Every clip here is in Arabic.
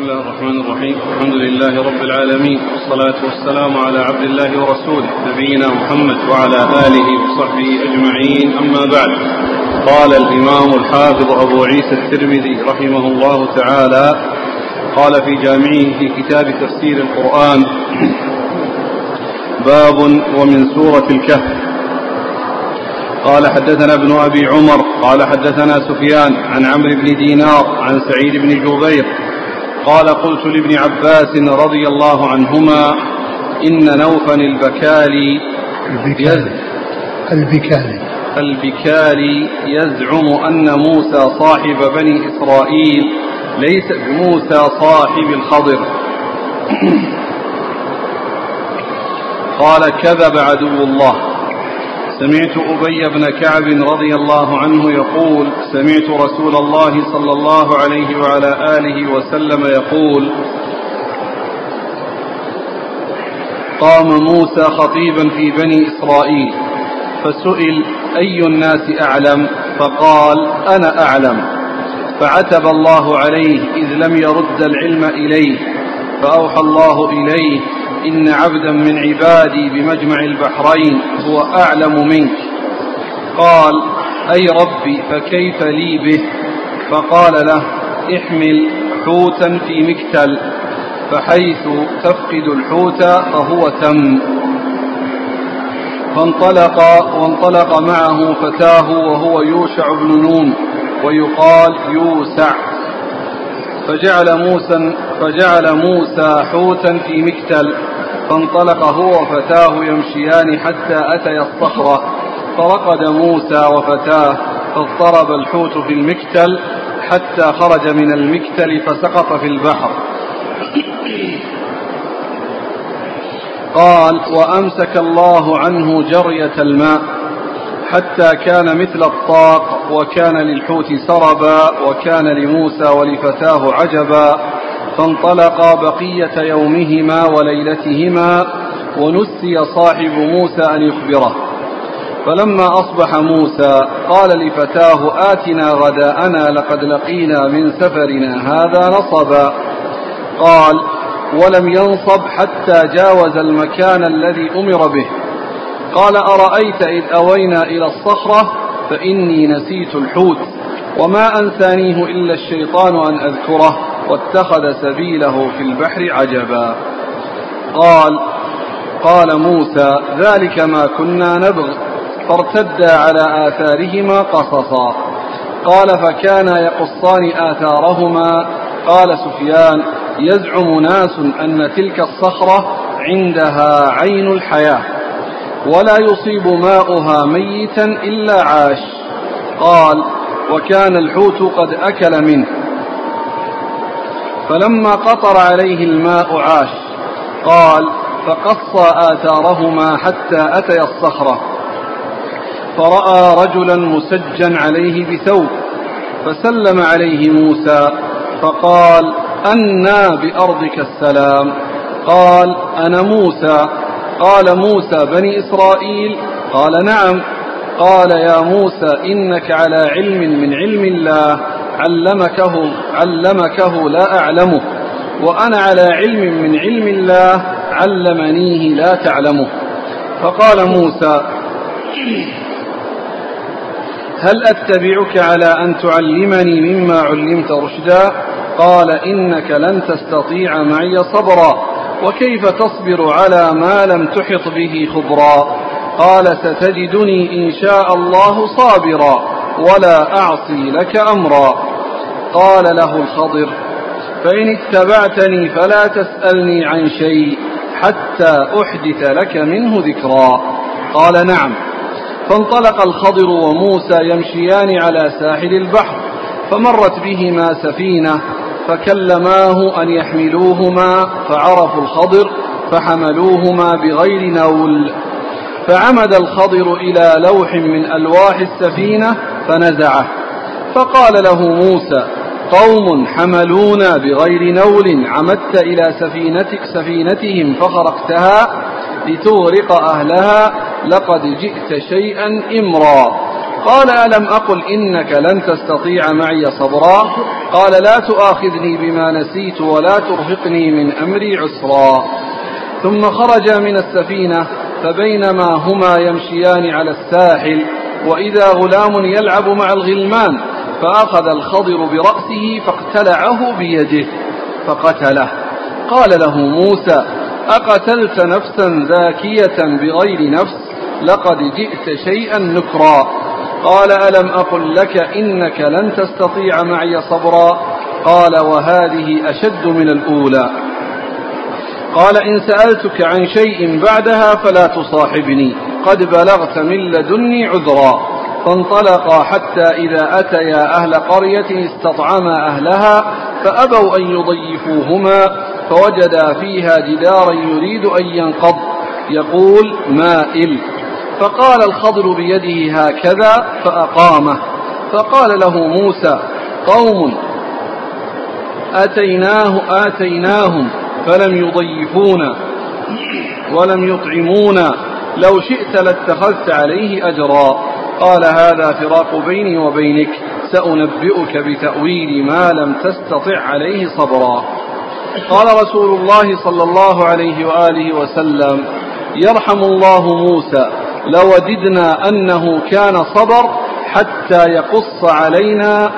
بسم الله الرحمن الرحيم. الحمد لله رب العالمين. والصلاة والسلام على عبد الله ورسوله نبينا محمد وعلى آله وصحبه أجمعين. أما بعد قال الإمام الحافظ أبو عيسى الترمذي رحمه الله تعالى قال في جامعه في كتاب تفسير القرآن باب ومن سورة الكهف. قال حدثنا ابن أبي عمر قال حدثنا سفيان عن عمرو بن دينار عن سعيد بن جبير قال قلت لابن عباس رضي الله عنهما إن نوفا البكالي البكالي البكالي البكالي يزعم أن موسى صاحب بني إسرائيل ليس بموسى صاحب الخضر. قال كذب عدو الله. سمعت أبي بن كعب رضي الله عنه يقول سمعت رسول الله صلى الله عليه وعلى آله وسلم يقول قام موسى خطيبا في بني إسرائيل فسئل أي الناس أعلم؟ فقال أنا أعلم. فعتب الله عليه إذ لم يرد العلم إليه. فأوحى الله إليه إن عبدا من عبادي بمجمع البحرين هو أعلم منك. قال أي ربي فكيف لي به؟ فقال له احمل حوتا في مكتل فحيث تفقد الحوت فهو تم. فانطلق وانطلق معه فتاه وهو يوشع بن نون ويقال يوسع. فجعل موسى فجعل موسى حوتا في مكتل فانطلق هو وفتاه يمشيان حتى أتيا الصخرة. فرقد موسى وفتاه فاضطرب الحوت في المكتل حتى خرج من المكتل فسقط في البحر. قال وأمسك الله عنه جرية الماء. حتى كان مثل الطاق وكان للحوت سربا وكان لموسى ولفتاه عجبا فانطلقا بقية يومهما وليلتهما ونسي صاحب موسى أن يخبره. فلما أصبح موسى قال لفتاه آتنا غداءنا لقد لقينا من سفرنا هذا نصبا. قال ولم ينصب حتى جاوز المكان الذي أمر به. قال أرأيت إذ أوينا إلى الصخرة فإني نسيت الحوت وما أنسانيه إلا الشيطان أن أذكره واتخذ سبيله في البحر عجبا. قال قال موسى ذلك ما كنا نبغ فارتدا على آثارهما قصصا. قال فكانا يقصان آثارهما. قال سفيان يزعم ناس أن تلك الصخرة عندها عين الحياة. ولا يصيب ماؤها ميتا إلا عاش. قال وكان الحوت قد أكل منه. فلما قطر عليه الماء عاش. قال فقصى آثارهما حتى أتيا الصخرة. فرأى رجلا مسجا عليه بثوب. فسلم عليه موسى فقال أنى بأرضك السلام. قال أنا موسى. قال موسى بني إسرائيل؟ قال نعم. قال يا موسى إنك على علم من علم الله. علمكه علمكه لا أعلمه. وأنا على علم من علم الله علمنيه لا تعلمه. فقال موسى هل أتبعك على أن تعلمني مما علمت رشدا؟ قال إنك لن تستطيع معي صبرا. وكيف تصبر على ما لم تحط به خبرا؟ قال ستجدني إن شاء الله صابرا ولا أعصي لك أمرا. قال له الخضر فإن اتبعتني فلا تسألني عن شيء حتى أحدث لك منه ذكرا. قال نعم. فانطلق الخضر وموسى يمشيان على ساحل البحر فمرت بهما سفينة فكلماه أن يحملوهما فعرفوا الخضر فحملوهما بغير نول. فعمد الخضر إلى لوح من ألواح السفينة فنزعه. فقال له موسى قوم حملونا بغير نول عمدت إلى سفينتك سفينتهم فخرقتها لتغرق أهلها لقد جئت شيئا إمرا. قال ألم أقل إنك لن تستطيع معي صبرا قال لا تؤاخذني بما نسيت ولا ترهقني من أمري عسرا ثم خرجا من السفينة فبينما هما يمشيان على الساحل وإذا غلام يلعب مع الغلمان فأخذ الخضر برأسه فاقتلعه بيده فقتله قال له موسى أقتلت نفسا ذاكية بغير نفس لقد جئت شيئا نكرا قال ألم أقل لك إنك لن تستطيع معي صبرا قال وهذه أشد من الأولى قال إن سألتك عن شيء بعدها فلا تصاحبني قد بلغت من لدني عذرا فانطلقا حتى إذا أتيا أهل قرية استطعما أهلها فأبوا أن يضيفوهما فوجدا فيها جدارا يريد أن ينقض يقول مائل فقال الخضر بيده هكذا فأقامه. فقال له موسى قوم أتيناه آتيناهم فلم يضيفونا ولم يطعمونا. لو شئت لاتخذت عليه أجرا. قال هذا فراق بيني وبينك سأنبئك بتأويل ما لم تستطع عليه صبرا. قال رسول الله صلى الله عليه وآله وسلم يرحم الله موسى لوددنا أنه كان صبر حتى يقص علينا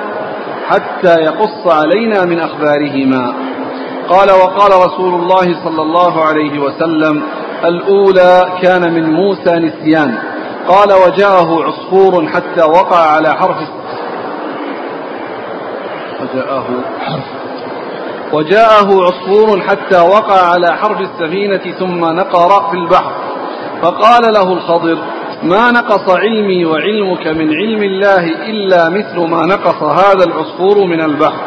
حتى يقص علينا من أخبارهما. قال وقال رسول الله صلى الله عليه وسلم الأولى كان من موسى نسيان. قال وجاءه عصفور حتى وقع على حرف وجاءه وجاءه عصفور حتى وقع على حرف السفينة ثم نقر في البحر. فقال له الخضر ما نقص علمي وعلمك من علم الله إلا مثل ما نقص هذا العصفور من البحر.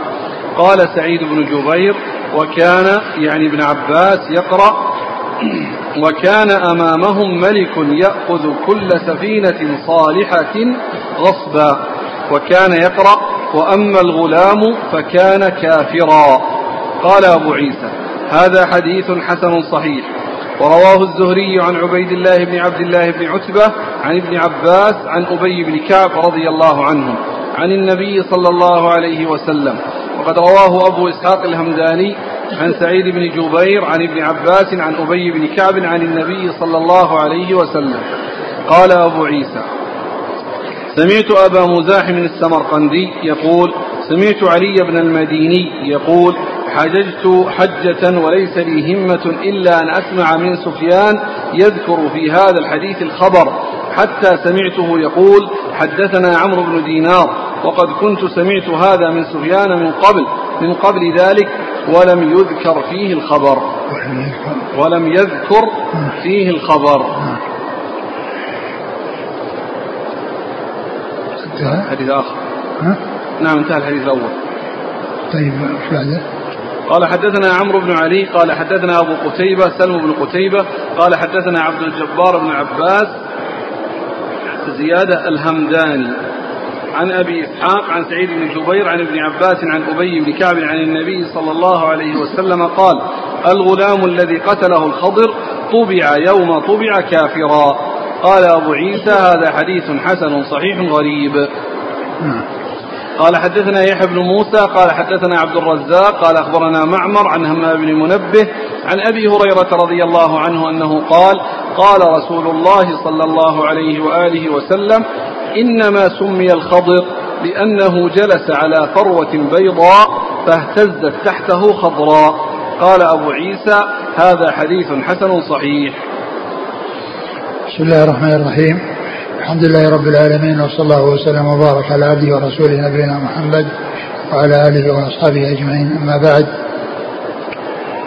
قال سعيد بن جبير وكان يعني ابن عباس يقرأ وكان أمامهم ملك يأخذ كل سفينة صالحة غصبا. وكان يقرأ وأما الغلام فكان كافرا. قال أبو عيسى هذا حديث حسن صحيح. ورواه الزهري عن عبيد الله بن عبد الله بن عتبة عن ابن عباس عن أبي بن كعب رضي الله عنهم عن النبي صلى الله عليه وسلم. وقد رواه أبو إسحاق الهمداني عن سعيد بن جبير عن ابن عباس عن أبي بن كعب عن النبي صلى الله عليه وسلم. قال أبو عيسى سمعت أبا مزاحم السمرقندي يقول سمعت علي بن المديني يقول حججت حجة وليس لي همة إلا أن أسمع من سفيان يذكر في هذا الحديث الخبر حتى سمعته يقول حدثنا عمرو بن دينار وقد كنت سمعت هذا من سفيان من قبل من قبل ذلك ولم يذكر فيه الخبر. ولم يذكر فيه الخبر. حديث آخر. نعم انتهى الحديث الأول. طيب إيش بعده؟ قال حدثنا عمرو بن علي قال حدثنا أبو قتيبة سلم بن قتيبة قال حدثنا عبد الجبار بن عباس زيادة الهمداني عن أبي إسحاق عن سعيد بن جبير عن ابن عباس عن أبي بن كعب عن النبي صلى الله عليه وسلم قال الغلام الذي قتله الخضر طبع يوم طبع كافرا. قال أبو عيسى هذا حديث حسن صحيح غريب. قال حدثنا يحيى بن موسى قال حدثنا عبد الرزاق قال أخبرنا معمر عن همام بن منبه عن أبي هريرة رضي الله عنه أنه قال قال رسول الله صلى الله عليه وآله وسلم إنما سمي الخضر لأنه جلس على فروة بيضاء فاهتزت تحته خضراء قال أبو عيسى هذا حديث حسن صحيح. بسم الله الرحمن الرحيم. الحمد لله رب العالمين وصلى الله وسلم وبارك على عبده ورسوله نبينا محمد وعلى آله وأصحابه أجمعين. أما بعد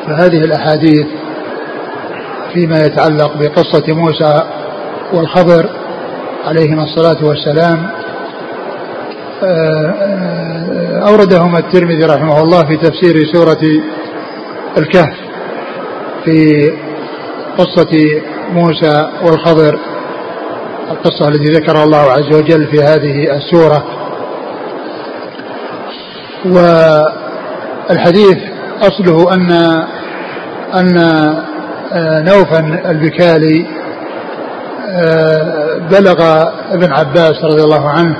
فهذه الأحاديث فيما يتعلق بقصة موسى والخضر عليهما الصلاة والسلام آه، أوردهما الترمذي رحمه الله في تفسير سورة الكهف في قصة موسى والخضر القصة التي ذكرها الله عز وجل في هذه السورة. والحديث أصله أن أن آه، نوفا البكالي آه، بلغ ابن عباس رضي الله عنه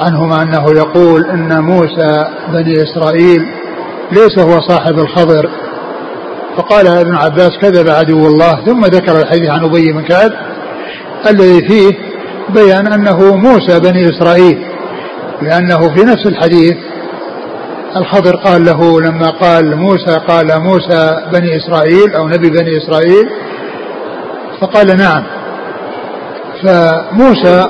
عنهما أنه يقول إن موسى بني إسرائيل ليس هو صاحب الخضر. فقال ابن عباس كذب عدو الله ثم ذكر الحديث عن أبي بن كعب الذي فيه بيان أنه موسى بني إسرائيل لأنه في نفس الحديث الخضر قال له لما قال موسى قال موسى بني إسرائيل أو نبي بني إسرائيل فقال نعم. فموسى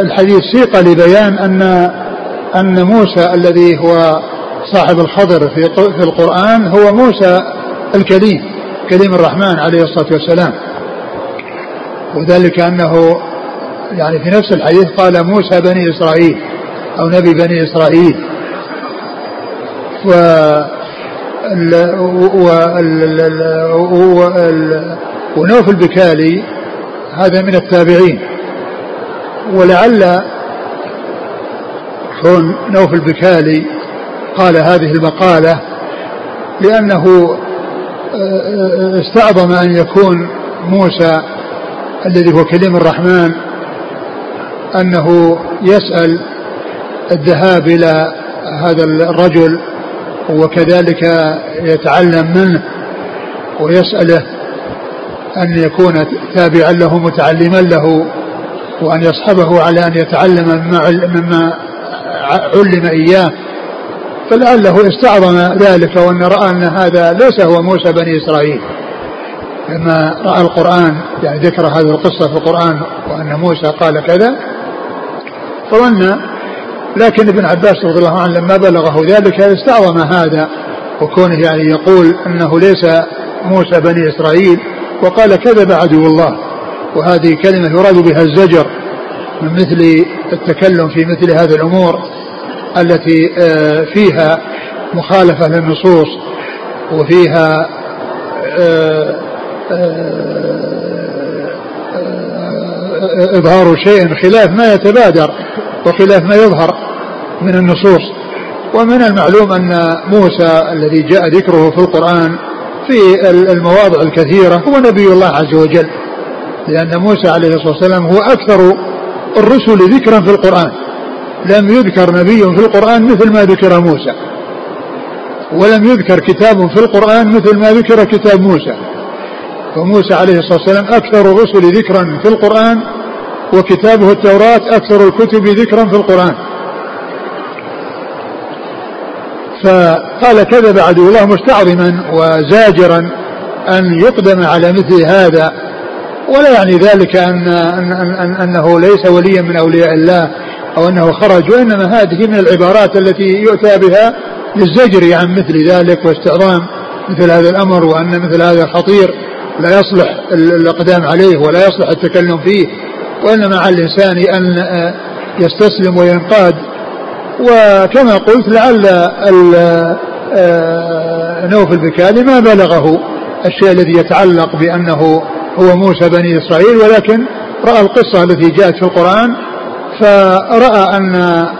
الحديث سيق لبيان أن أن موسى الذي هو صاحب الخضر في في القرآن هو موسى الكليم كليم الرحمن عليه الصلاة والسلام. وذلك أنه يعني في نفس الحديث قال موسى بني إسرائيل أو نبي بني إسرائيل. و ونوف البكالي هذا من التابعين. ولعل كون نوف البكالي قال هذه المقالة لأنه آه، آه، استعظم أن يكون موسى الذي هو كليم الرحمن أنه يسأل الذهاب إلى هذا الرجل وكذلك يتعلم منه ويسأله أن يكون تابعا له متعلما له وأن يصحبه على أن يتعلم مما علم إياه. فلعله استعظم ذلك وأن رأى أن هذا ليس هو موسى بني إسرائيل. لما رأى القرآن يعني ذكر هذه القصة في القرآن وأن موسى قال كذا فظن لكن ابن عباس رضي الله عنه لما بلغه ذلك استعظم هذا وكونه يعني يقول أنه ليس موسى بني إسرائيل وقال كذب عدو الله وهذه كلمة يراد بها الزجر من مثل التكلم في مثل هذه الأمور التي آه، فيها مخالفة للنصوص وفيها إظهار شيء خلاف ما يتبادر وخلاف ما يظهر من النصوص. ومن المعلوم أن موسى الذي جاء ذكره في القرآن في المواضع الكثيرة هو نبي الله عز وجل لأن موسى عليه الصلاة والسلام هو أكثر الرسل ذكرا في القرآن. لم يذكر نبي في القرآن مثل ما ذكر موسى ولم يذكر كتاب في القرآن مثل ما ذكر كتاب موسى. فموسى عليه الصلاة والسلام أكثر الرسل ذكرا في القرآن وكتابه التوراة أكثر الكتب ذكرا في القرآن. فقال كذب عدو الله مستعظما وزاجرا أن يقدم على مثل هذا ولا يعني ذلك أن, أن, أن أنه ليس وليا من أولياء الله أو أنه خرج وإنما هذه من العبارات التي يؤتى بها للزجر عن مثل ذلك واستعظام مثل هذا الأمر وأن مثل هذا خطير. لا يصلح الإقدام عليه ولا يصلح التكلم فيه وإنما على الإنسان أن يستسلم وينقاد. وكما قلت لعل آه، نوف البكالي ما بلغه الشيء الذي يتعلق بأنه هو موسى بني إسرائيل ولكن رأى القصة التي جاءت في أن آه،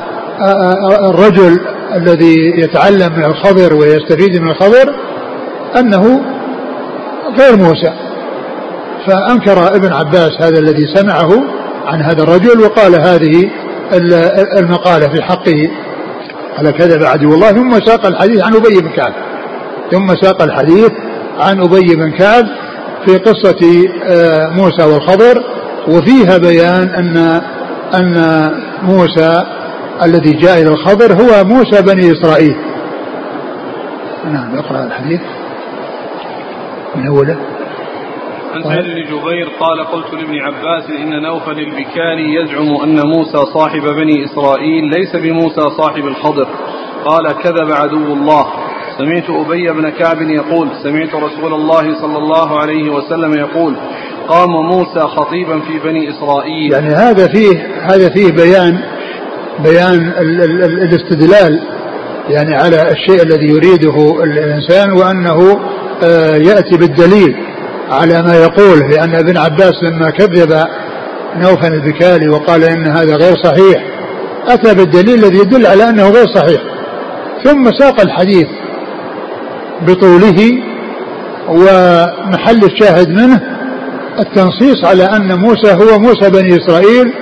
آه، الرجل الذي يتعلم من الخضر ويستفيد من الخضر أنه غير موسى. فأنكر ابن عباس هذا الذي سمعه عن هذا الرجل وقال هذه المقالة في حقه. على كذب عدو الله ثم ساق الحديث عن أبي بن كعب. ثم ساق الحديث عن أبي بن كعب في قصة آه، موسى والخضر وفيها بيان أن أن موسى الذي جاء إلى الخضر هو موسى بني إسرائيل. نعم اقرأ الحديث. من أوله؟ عن سعيد بن جبير قال قلت لابن عباس إن نوفل البكاني يزعم أن موسى صاحب بني إسرائيل ليس بموسى صاحب الخضر قال كذب عدو الله. سمعت أبي بن كعب يقول سمعت رسول الله صلى الله عليه وسلم يقول قام موسى خطيبا في بني إسرائيل. يعني هذا فيه هذا فيه بيان بيان ال ال ال الاستدلال يعني على الشيء الذي يريده الإنسان وأنه يأتي بالدليل على ما يقول لأن ابن عباس لما كذب نوفا البكالي وقال إن هذا غير صحيح أتى بالدليل الذي يدل على أنه غير صحيح. ثم ساق الحديث بطوله ومحل الشاهد منه التنصيص على أن موسى هو موسى بني إسرائيل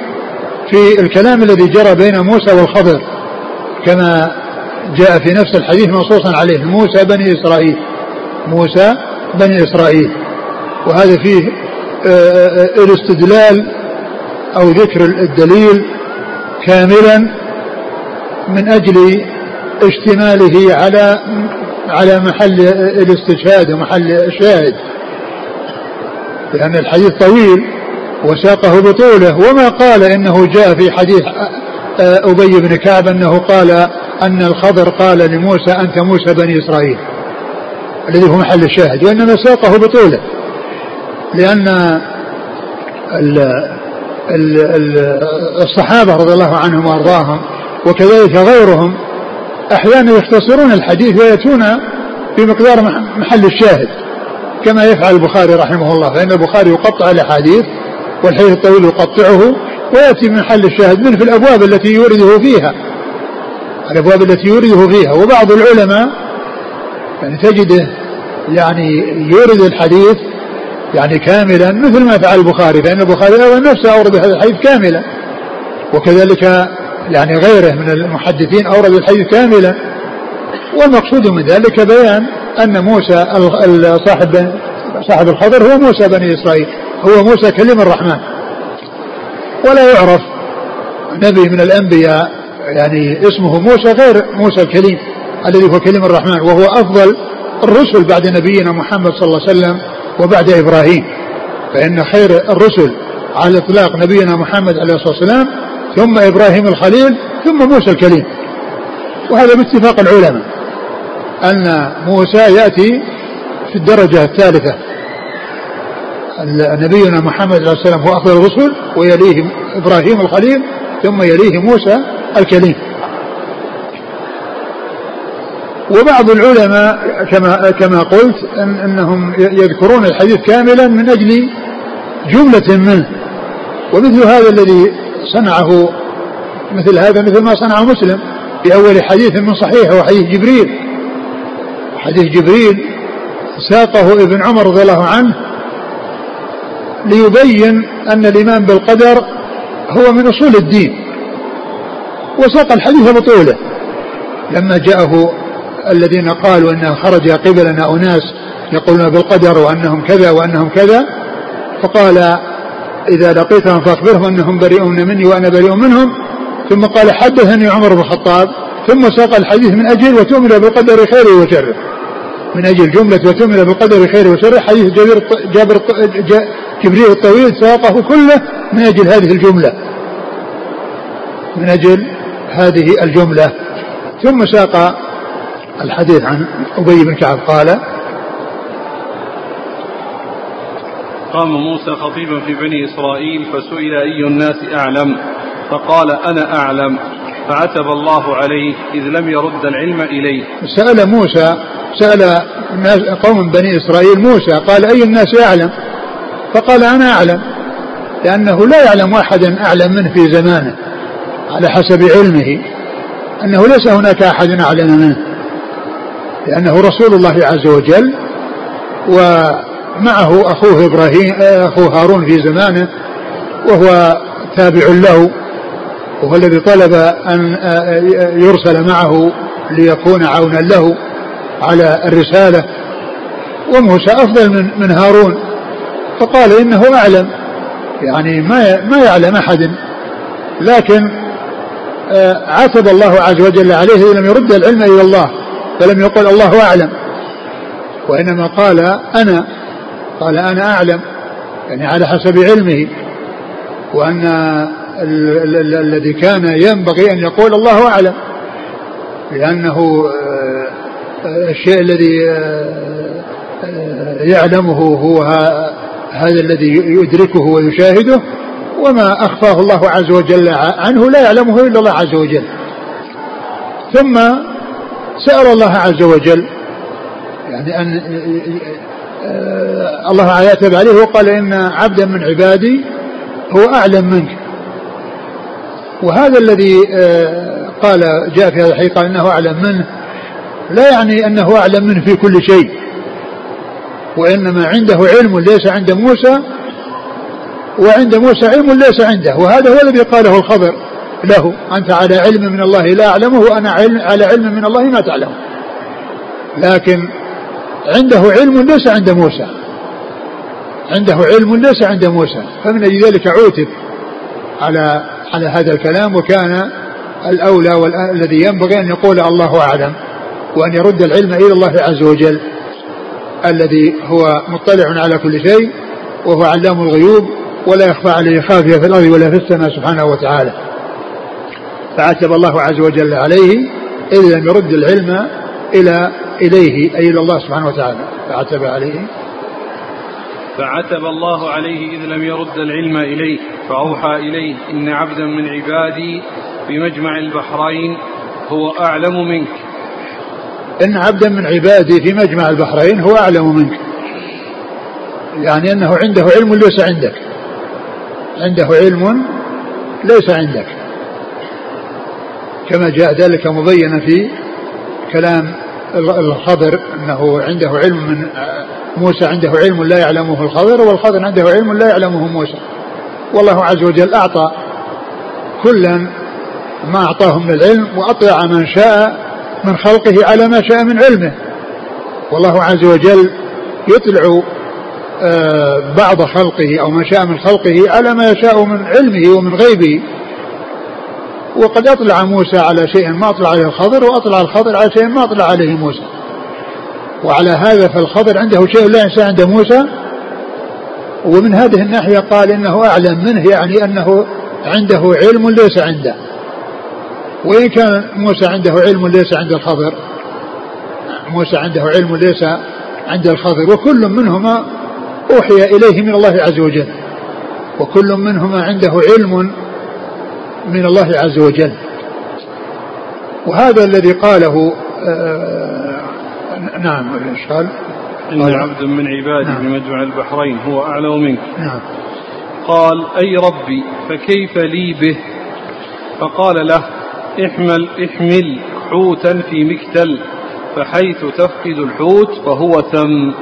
في الكلام الذي جرى بين موسى والخضر كما جاء في نفس الحديث منصوصا عليه موسى بني إسرائيل. موسى بني إسرائيل. وهذا فيه آه، آه، الاستدلال أو ذكر الدليل كاملا من أجل اشتماله على على محل الاستشهاد ومحل الشاهد. لأن الحديث طويل وساقه بطوله. وما قال إنه جاء في حديث أبي بن كعب أنه قال أن الخضر قال لموسى أنت موسى بني إسرائيل. الذي هو محل الشاهد وإنما ساقه بطوله. لأن الصحابة رضي الله عنهم وأرضاهم وكذلك غيرهم أحيانا يختصرون الحديث ويأتون بمقدار محل الشاهد. كما يفعل البخاري رحمه الله فإن البخاري يقطع الأحاديث والحديث الطويل يقطعه ويأتي من محل الشاهد منه في الأبواب التي يورده فيها. الأبواب التي يورده فيها. وبعض العلماء يعني تجده يعني يورد الحديث يعني كاملا مثل ما فعل البخاري فإن البخاري أيضا نفسه أورد هذا الحديث كاملا. وكذلك يعني غيره من المحدثين أورد الحديث كاملا. والمقصود من ذلك بيان أن موسى صاحب صاحب الخضر هو موسى بني إسرائيل هو موسى كلم الرحمن. ولا يعرف نبي من الأنبياء يعني اسمه موسى غير موسى الكليم. الذي هو كلم الرحمن وهو أفضل الرسل بعد نبينا محمد صلى الله عليه وسلم وبعد إبراهيم. فإن خير الرسل على إطلاق نبينا محمد عليه الصلاة والسلام ثم إبراهيم الخليل ثم موسى الكليم وهذا باتفاق العلماء أن موسى يأتي في الدرجة الثالثة. نبينا محمد عليه الصلاة والسلام هو أفضل الرسل ويليه إبراهيم الخليل ثم يليه موسى الكليم وبعض العلماء كما كما قلت إن إنهم يذكرون الحديث كاملا من أجل جملة منه. ومثل هذا الذي صنعه مثل هذا مثل ما صنعه مسلم في أول حديث من صحيحه وحديث جبريل. حديث جبريل ساقه ابن عمر رضي الله عنه ليبين أن الإيمان بالقدر هو من أصول الدين. وساق الحديث بطوله. لما جاءه الذين قالوا انه خرج قبلنا أناس يقولون بالقدر وأنهم كذا وأنهم كذا فقال إذا لقيتهم فأخبرهم أنهم بريئون مني وأنا بريء منهم. ثم قال حدثني عمر بن الخطاب ثم ساق الحديث من أجل وتؤمن بالقدر خيره وشره من أجل جملة وتؤمن بالقدر خيره وشره حديث جابر جابر جبريل الطويل ساقه كله من أجل هذه الجملة. من أجل هذه الجملة. ثم ساق الحديث عن أبي بن كعب قال قام موسى خطيبا في بني إسرائيل فسئل أي الناس أعلم؟ فقال أنا أعلم. فعتب الله عليه إذ لم يرد العلم إليه. سأل موسى سأل قوم بني إسرائيل موسى قال أي الناس أعلم؟ فقال أنا أعلم لأنه لا يعلم أحدا أعلم منه في زمانه على حسب علمه أنه ليس هناك أحد أعلم منه. لأنه رسول الله عز وجل ومعه أخوه إبراهيم أخوه هارون في زمانه وهو تابع له وهو الذي طلب أن يرسل معه ليكون عونا له على الرسالة. وموسى أفضل من من هارون. فقال إنه أعلم. يعني ما ما يعلم أحد. لكن عاتب الله عز وجل عليه لم يرد العلم إلى الله. فلم يقل الله أعلم. وإنما قال أنا قال أنا أعلم يعني على حسب علمه. وأن الذي كان ينبغي أن يقول الله أعلم. لأنه آه، الشيء الذي آه، آه، يعلمه هو هذا الذي يدركه ويشاهده. وما أخفاه الله عز وجل عنه لا يعلمه إلا الله عز وجل. ثم سأل الله عز وجل يعني أن آه، الله عاتب عليه وقال إن عبدا من عبادي هو أعلم منك. وهذا الذي آه، قال جاء في هذا الحديث قال إنه أعلم منه. لا يعني أنه أعلم منه في كل شيء وإنما عنده علم ليس عند موسى وعند موسى علم ليس عنده. وهذا هو الذي قاله الخضر. له. أنت على علم من الله لا أعلمه وأنا علم على علم من الله ما تعلم. لكن عنده علم ليس عند موسى. عنده علم ليس عند موسى. فمن أجل ذلك عوتب على على هذا الكلام وكان الأولى والذي ينبغي أن يقول الله أعلم وأن يرد العلم إلى الله عز وجل الذي هو مطلع على كل شيء وهو علام الغيوب ولا يخفى عليه خافية في الأرض ولا في السماء سبحانه وتعالى. فعتب الله عز وجل عليه إذ لم يرد العلم إلى إليه أي إلى الله سبحانه وتعالى. فعتب عليه. فعتب الله عليه إذ لم يرد العلم إليه فأوحى إليه إن عبدا من عبادي بمجمع البحرين هو أعلم منك. إن عبدا من عبادي في مجمع البحرين هو أعلم منك. يعني أنه عنده علم ليس عندك. عنده علم ليس عندك. كما جاء ذلك مبينا في كلام الخضر أنه عنده علم من موسى عنده علم لا يعلمه الخضر والخضر عنده علم لا يعلمه موسى. والله عز وجل أعطى كلا ما اعطاه من العلم وأطلع من شاء من خلقه على ما شاء من علمه. والله عز وجل يطلع آه، بعض خلقه أو ما شاء من خلقه على ما يشاء من علمه ومن غيبه. وقد أطلع موسى على شيء ما أطلع عليه الخضر وأطلع الخضر على شيء ما أطلع عليه موسى. وعلى هذا فالخضر عنده شيء لا ينسى عند موسى. ومن هذه الناحية قال إنه أعلم منه يعني أنه عنده علم ليس عنده. وإن كان موسى عنده علم ليس عند الخضر موسى عنده علم ليس عند الخضر. وكل منهما أوحي إليه من الله عز وجل. وكل منهما عنده علم من الله عز وجل. وهذا الذي قاله آه نعم إيش قال؟ إن عبد من عبادي نعم. بمجمع البحرين هو أعلم منك. نعم. قال أي ربي فكيف لي به؟ فقال له احمل احمل حوتا في مكتل فحيث تفقد الحوت فهو ثم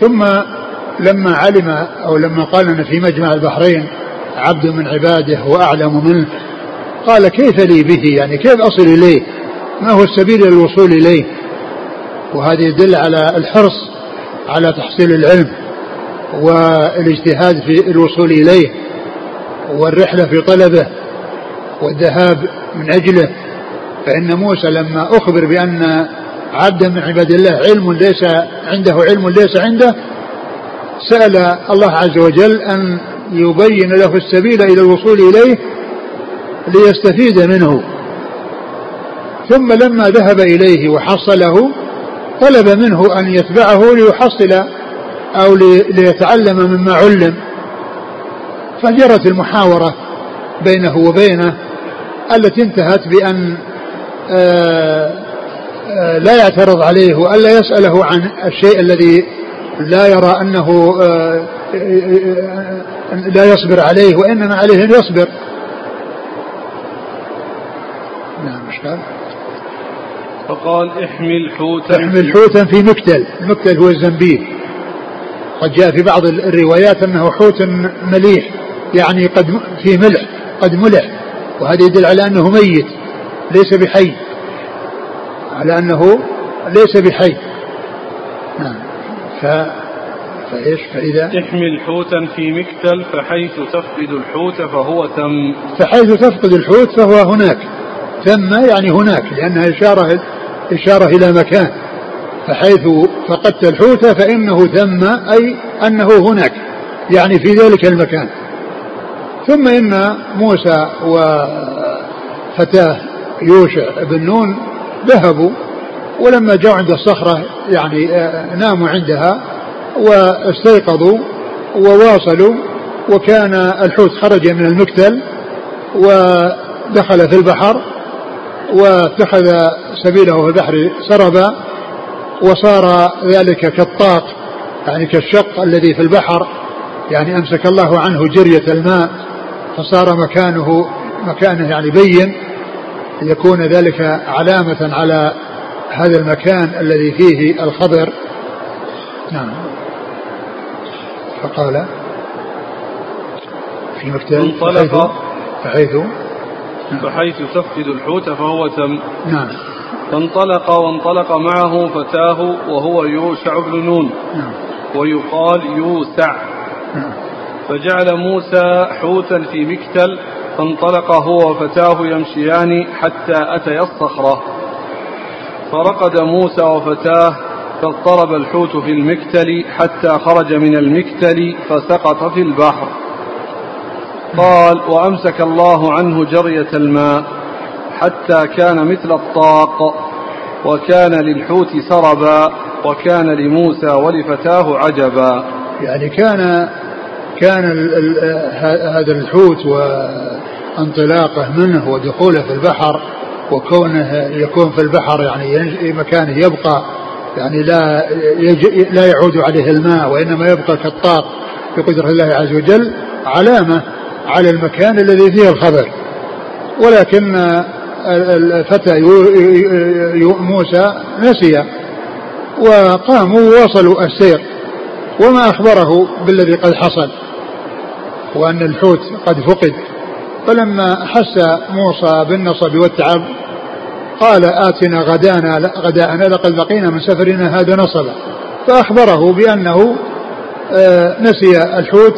ثم لما علم أو لما قال أن في مجمع البحرين عبد من عباده وأعلم منه. قال كيف لي به؟ يعني كيف أصل إليه؟ ما هو السبيل للوصول إليه؟ وهذا يدل على الحرص على تحصيل العلم والاجتهاد في الوصول إليه والرحلة في طلبه والذهاب من أجله. فإن موسى لما أخبر بأن عبدا من عباد الله علم ليس عنده علم ليس عنده سأل الله عز وجل أن يبين له السبيل إلى الوصول إليه ليستفيد منه. ثم لما ذهب إليه وحصله طلب منه أن يتبعه ليحصل أو ليتعلم مما علم. فجرت المحاورة بينه وبينه التي انتهت بأن آه، آه، لا يعترض عليه وألا يسأله عن الشيء الذي لا يرى أنه آه، لا يصبر عليه وإنما عليه أن يصبر. نعم فقال احمل حوتا احمل حوتا في مكتل. المكتل هو الزنبيل. قد جاء في بعض الروايات أنه حوت مليح يعني قد في ملح قد ملح. وهذا يدل على أنه ميت ليس بحي. على أنه ليس بحي. نعم. ف فإيش؟ فإذا؟ احمل حوتا في مكتل فحيث تفقد الحوت فهو ثم فحيث تفقد الحوت فهو هناك. ثم يعني هناك لأنها إشارة إشارة إلى مكان. فحيث فقدت الحوت فإنه ثم أي أنه هناك يعني في ذلك المكان. ثم إن موسى وفتاه يوشع بن نون ذهبوا ولما جاءوا عند الصخرة يعني آه، ناموا عندها واستيقظوا وواصلوا وكان الحوت خرج من المكتل ودخل في البحر واتخذ سبيله في البحر سربا وصار ذلك كالطاق يعني كالشق الذي في البحر يعني أمسك الله عنه جرية الماء فصار مكانه مكانه يعني بين يكون ذلك علامة على هذا المكان الذي فيه الخبر نعم. فقال في مكتل انطلق بحيث بحيث تفقد الحوت فهو تم. نعم. فانطلق وانطلق معه فتاه وهو يوشع بن نون. نعم. ويقال يوسع. نعم. فجعل موسى حوتا في مكتل فانطلق هو وفتاه يمشيان حتى أتيا الصخرة. فرقد موسى وفتاه فاضطرب الحوت في المكتل حتى خرج من المكتل فسقط في البحر. قال وأمسك الله عنه جرية الماء حتى كان مثل الطاق وكان للحوت سربا وكان لموسى ولفتاه عجبا. يعني كان كان هذا الحوت وانطلاقه منه ودخوله في البحر وكونه يكون في البحر يعني مكانه يبقى يعني لا لا يعود عليه الماء وإنما يبقى كالطاق بقدره الله عز وجل علامة على المكان الذي فيه الخبر ولكن الفتى موسى نسي وقاموا ووصلوا السير وما أخبره بالذي قد حصل وأن الحوت قد فقد. فلما حس موسى بالنصب والتعب قال آتنا غدانا غداءنا لقد لقينا من سفرنا هذا نصبا. فأخبره بأنه آه، نسي الحوت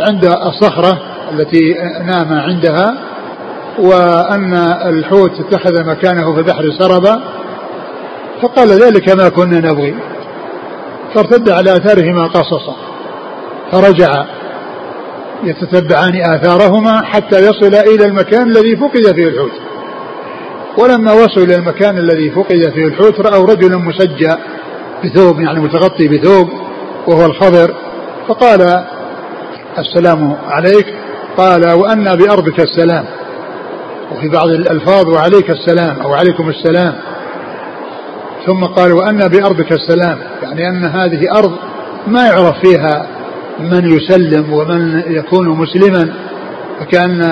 عند الصخرة التي نام عندها وأن الحوت اتخذ مكانه في البحر سربا فقال ذلك ما كنا نبغي. فارتد على آثارهما قصصا. فرجع يتتبعان آثارهما حتى يصل إلى المكان الذي فقد فيه الحوت. ولما وصلوا إلى المكان الذي فقد فيه الحوت رأوا رجلا مسجى بثوب يعني متغطي بثوب وهو الخضر. فقال السلام عليك. قال وأنا بأرضك السلام وفي بعض الألفاظ وعليك السلام أو عليكم السلام. ثم قال وأنا بأرضك السلام يعني أن هذه أرض ما يعرف فيها من يسلم ومن يكون مسلما فكأن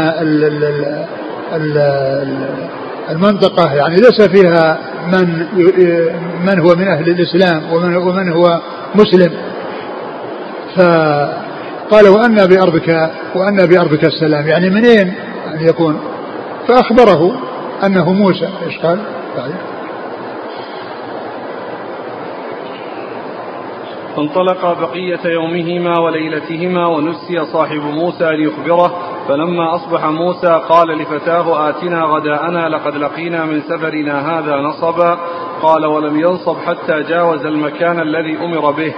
المنطقة يعني ليس فيها من من هو من أهل الإسلام ومن, ومن هو مسلم فقال وأنا بأرضك وأنا بأرضك السلام يعني منين يعني يكون فأخبره أنه موسى إيش قال؟ طيب. فانطلقا بقية يومهما وليلتهما ونسي صاحب موسى ليخبره فلما أصبح موسى قال لفتاه آتنا غداءنا لقد لقينا من سفرنا هذا نصبا. قال ولم ينصب حتى جاوز المكان الذي أمر به.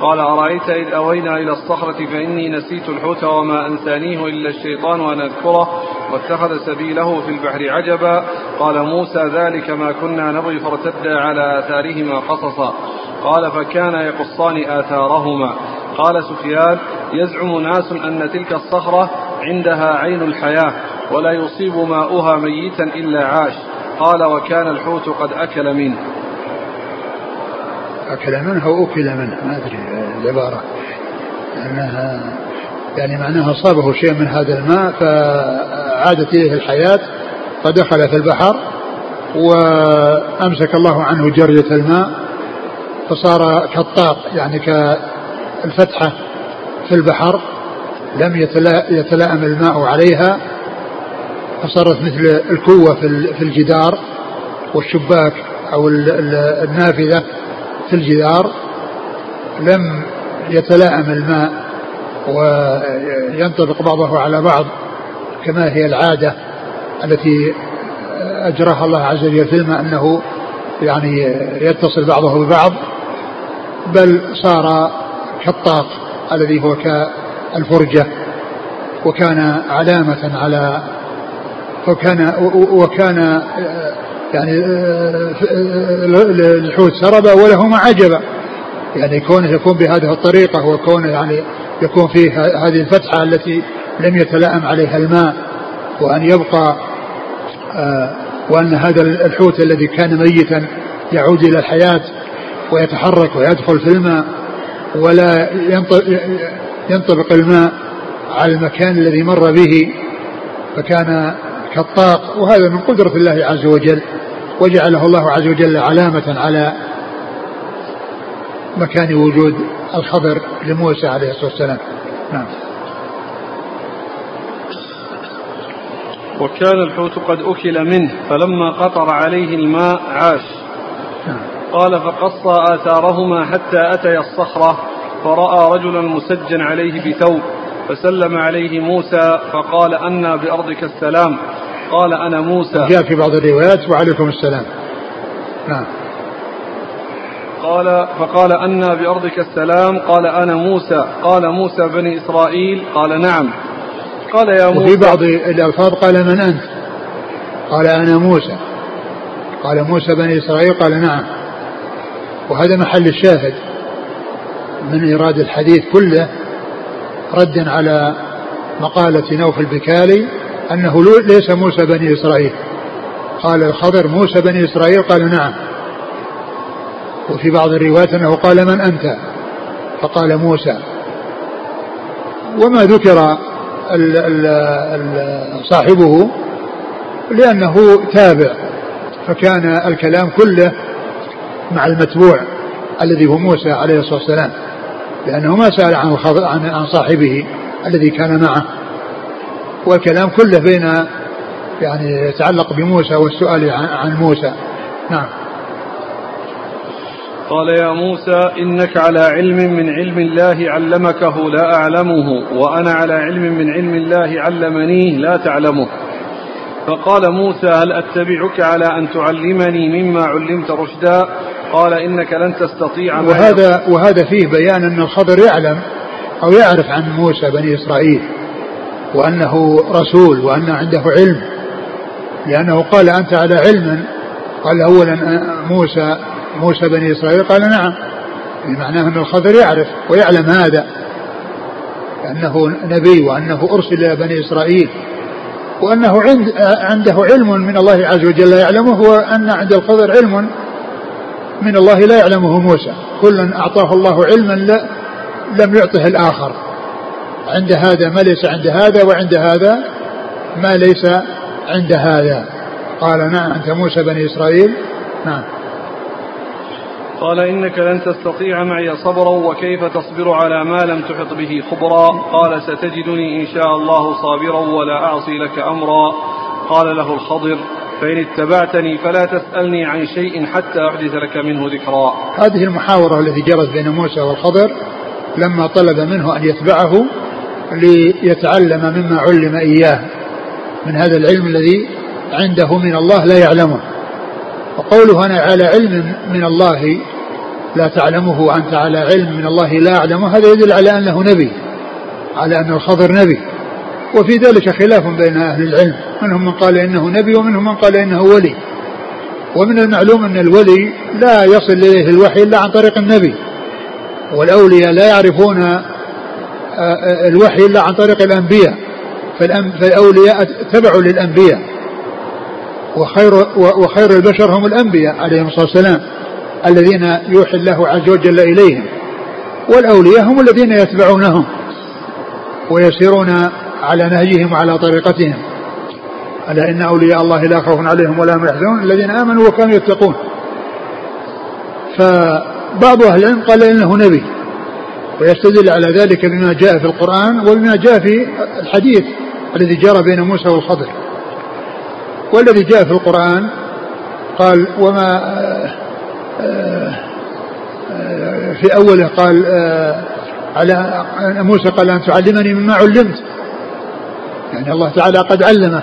قال أرأيت إذ أوينا إلى الصخرة فإني نسيت الحوت وما أنسانيه إلا الشيطان وأن أذكره واتخذ سبيله في البحر عجبا. قال موسى ذلك ما كنا نبغي فارتدا على آثارهما قصصا. قال فكان يقصان آثارهما. قال سفيان يزعم ناس أن تلك الصخرة عندها عين الحياة ولا يصيب ماؤها ميتا إلا عاش. قال وكان الحوت قد أكل منه. أكل منه أو أكل منه؟ ما أدري العبارة. أنها يعني معناها أصابه شيء من هذا الماء فعادت إليه الحياة فدخل في البحر وأمسك الله عنه جرية الماء فصار كالطاق يعني كالفتحة في البحر لم يتلائم الماء عليها فصارت مثل الكوة في الجدار والشباك أو النافذة في الجدار. لم يتلائم الماء وينطبق بعضه على بعض كما هي العادة التي أجراها الله عز وجل في الماء أنه يعني يتصل بعضه ببعض. بل صار كالطاق الذي هو كالفرجة وكان علامة على وكان وكان يعني الحوت سرب ولهما عجبا يعني كونه يكون بهذه الطريقة وكونه يعني يكون فيه هذه الفتحة التي لم يتلائم عليها الماء وأن يبقى آه، وأن هذا الحوت الذي كان ميتا يعود إلى الحياة ويتحرك ويدخل في الماء ولا ينطبق الماء على المكان الذي مر به فكان كالطاق وهذا من قدرة الله عز وجل وجعله الله عز وجل علامة على مكان وجود الخبر لموسى عليه الصلاة والسلام. نعم. وكان الحوت قد أكل منه فلما قطر عليه الماء عاش. نعم. قال فقص آثارهما حتى أتيا الصخرة فرأى رجلا مسجا عليه بثوب فسلم عليه موسى فقال أنا بأرضك السلام. قال أنا موسى. جاء في بعض الروايات وعليكم السلام. نعم قال فقال أنا بأرضك السلام. قال أنا موسى. قال موسى بني إسرائيل. قال نعم. قال يا موسى. وفي بعض الألفاظ قال من أنت؟ قال أنا موسى. قال موسى بني إسرائيل. قال نعم. وهذا محل الشاهد من إيراد الحديث كله ردا على مقالة نوف البكالي أنه ليس موسى بني إسرائيل. قال الخضر موسى بني إسرائيل؟ قال نعم. وفي بعض الروايات أنه قال من أنت؟ فقال موسى. وما ذكر ال ال صاحبه لأنه تابع فكان الكلام كله مع المتبوع الذي هو موسى عليه الصلاة والسلام لأنه ما سأل عن عن صاحبه الذي كان معه. والكلام كله بين يعني يتعلق بموسى والسؤال عن موسى. نعم. قال يا موسى إنك على علم من علم الله علمكه لا أعلمه وأنا على علم من علم الله علمنيه لا تعلمه. فقال موسى هل أتبعك على أن تعلمني مما علمت رشدا؟ قال إنك لن تستطيع وهذا وهذا فيه بيان أن الخضر يعلم أو يعرف عن موسى بني إسرائيل وأنه رسول وأن عنده علم. لأنه قال أنت على علم؟ قال أولا موسى موسى بني إسرائيل؟ قال نعم. بمعنى أن الخضر يعرف ويعلم هذا أنه نبي وأنه أرسل إلى بني إسرائيل. وأنه عند عنده علم من الله عز وجل يعلمه وأن عند الخضر علم من الله لا يعلمه موسى. كلا أعطاه الله علما لا لم يعطه الآخر. عند هذا ما ليس عند هذا وعند هذا ما ليس عند هذا. قال نعم أنت موسى بني إسرائيل. نعم. قال إنك لن تستطيع معي صبرا وكيف تصبر على ما لم تحط به خبرا؟ قال ستجدني إن شاء الله صابرا ولا أعصي لك أمرا. قال له الخضر فإن اتبعتني فلا تسألني عن شيء حتى أحدث لك منه ذكرا. هذه المحاورة التي جرت بين موسى والخضر لما طلب منه أن يتبعه ليتعلم مما علم إياه. من هذا العلم الذي عنده من الله لا يعلمه. وقوله أنا على علم من الله لا تعلمه وأنت على علم من الله لا أعلمه هذا يدل على أنه نبي على أن الخضر نبي. وفي ذلك خلاف بين أهل العلم منهم من قال إنه نبي ومنهم من قال إنه ولي. ومن المعلوم أن الولي لا يصل إليه الوحي إلا عن طريق النبي. والأولياء لا يعرفون آه، آه، الوحي إلا عن طريق الأنبياء. فالأولياء تبعوا للأنبياء. وخير وخير البشر هم الأنبياء عليهم الصلاة والسلام الذين يوحي الله عز وجل إليهم والأولياء هم الذين يتبعونهم ويسيرون على نهجهم وعلى طريقتهم. ألا إن أولياء الله لا خوف عليهم ولا هم يحزنون. الذين آمنوا وكانوا يتقون. فبعض أهل العلم قال إنه نبي ويستدل على ذلك بما جاء في القرآن وبما جاء في الحديث الذي جرى بين موسى والخضر. والذي جاء في القرآن قال وما في أوله قال على موسى قال أن تعلمني مما علمت. يعني الله تعالى قد علمه.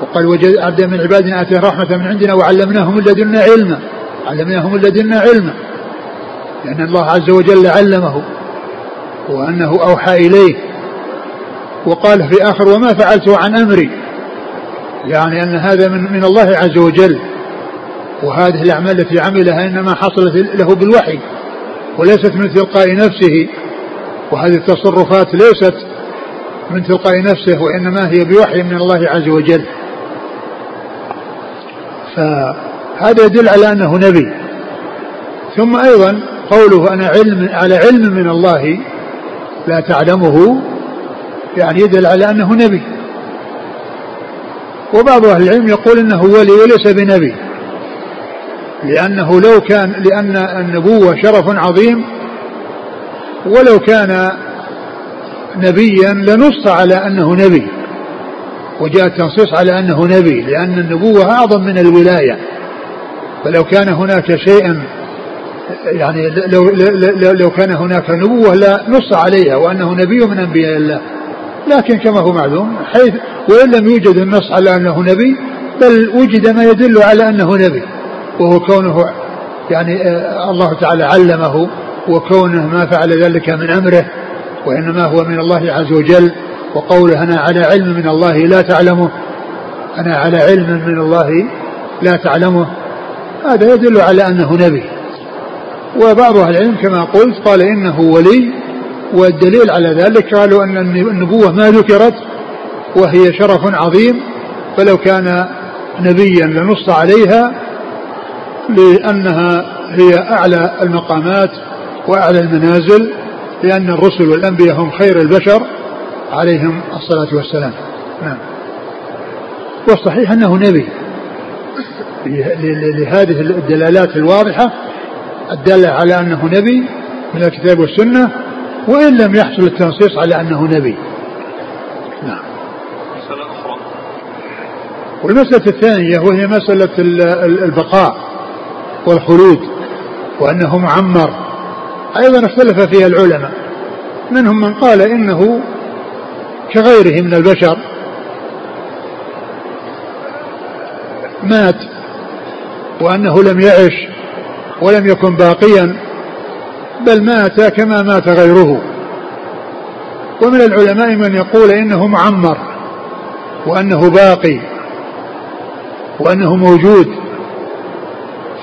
وقال وجد عبدا من عبادنا آتيه رحمة من عندنا وعلمناه من لدنا علما. علمناه من لدنا علما. لأن الله عز وجل علمه وأنه أوحى إليه. وقال في آخر وما فعلته عن أمري؟ يعني أن هذا من, من الله عز وجل. وهذه الأعمال التي عملها إنما حصلت له بالوحي وليست من تلقاء نفسه. وهذه التصرفات ليست من تلقاء نفسه وإنما هي بوحي من الله عز وجل. فهذا يدل على أنه نبي. ثم أيضا قوله أنا علم على علم من الله لا تعلمه يعني يدل على أنه نبي. وبعض أهل العلم يقول أنه ولي وليس بنبي. لأنه لو كان لأن النبوة شرف عظيم ولو كان نبيا لنص على أنه نبي وجاء التنصيص على أنه نبي لأن النبوة أعظم من الولاية. فلو كان هناك شيء يعني لو, لو, لو كان هناك نبوة لا نص عليها وأنه نبي من أنبياء الله. لكن كما هو معلوم حيث وإن لم يوجد النص على أنه نبي بل وجد ما يدل على أنه نبي وهو كونه يعني آه، الله تعالى علمه وكونه ما فعل ذلك من أمره وإنما هو من الله عز وجل وقوله أنا على علم من الله لا تعلمه أنا على علم من الله لا تعلمه هذا يدل على أنه نبي. وبعض أهل العلم كما قلت قال إنه ولي والدليل على ذلك قالوا أن النبوة ما ذكرت وهي شرف عظيم فلو كان نبيا لنص عليها لأنها هي أعلى المقامات وأعلى المنازل لأن الرسل والأنبياء هم خير البشر عليهم الصلاة والسلام. نعم. والصحيح أنه نبي. لهذه الدلالات الواضحة الدالة على أنه نبي من الكتاب والسنة وإن لم يحصل التنصيص على أنه نبي. نعم. مسألة أخرى. والمسألة الثانية وهي مسألة البقاء والخلود وأنه معمر. أيضا اختلف فيها العلماء. منهم من قال إنه كغيره من البشر مات وأنه لم يعش ولم يكن باقيا. بل مات كما مات غيره. ومن العلماء من يقول إنه معمر وأنه باقي وأنه موجود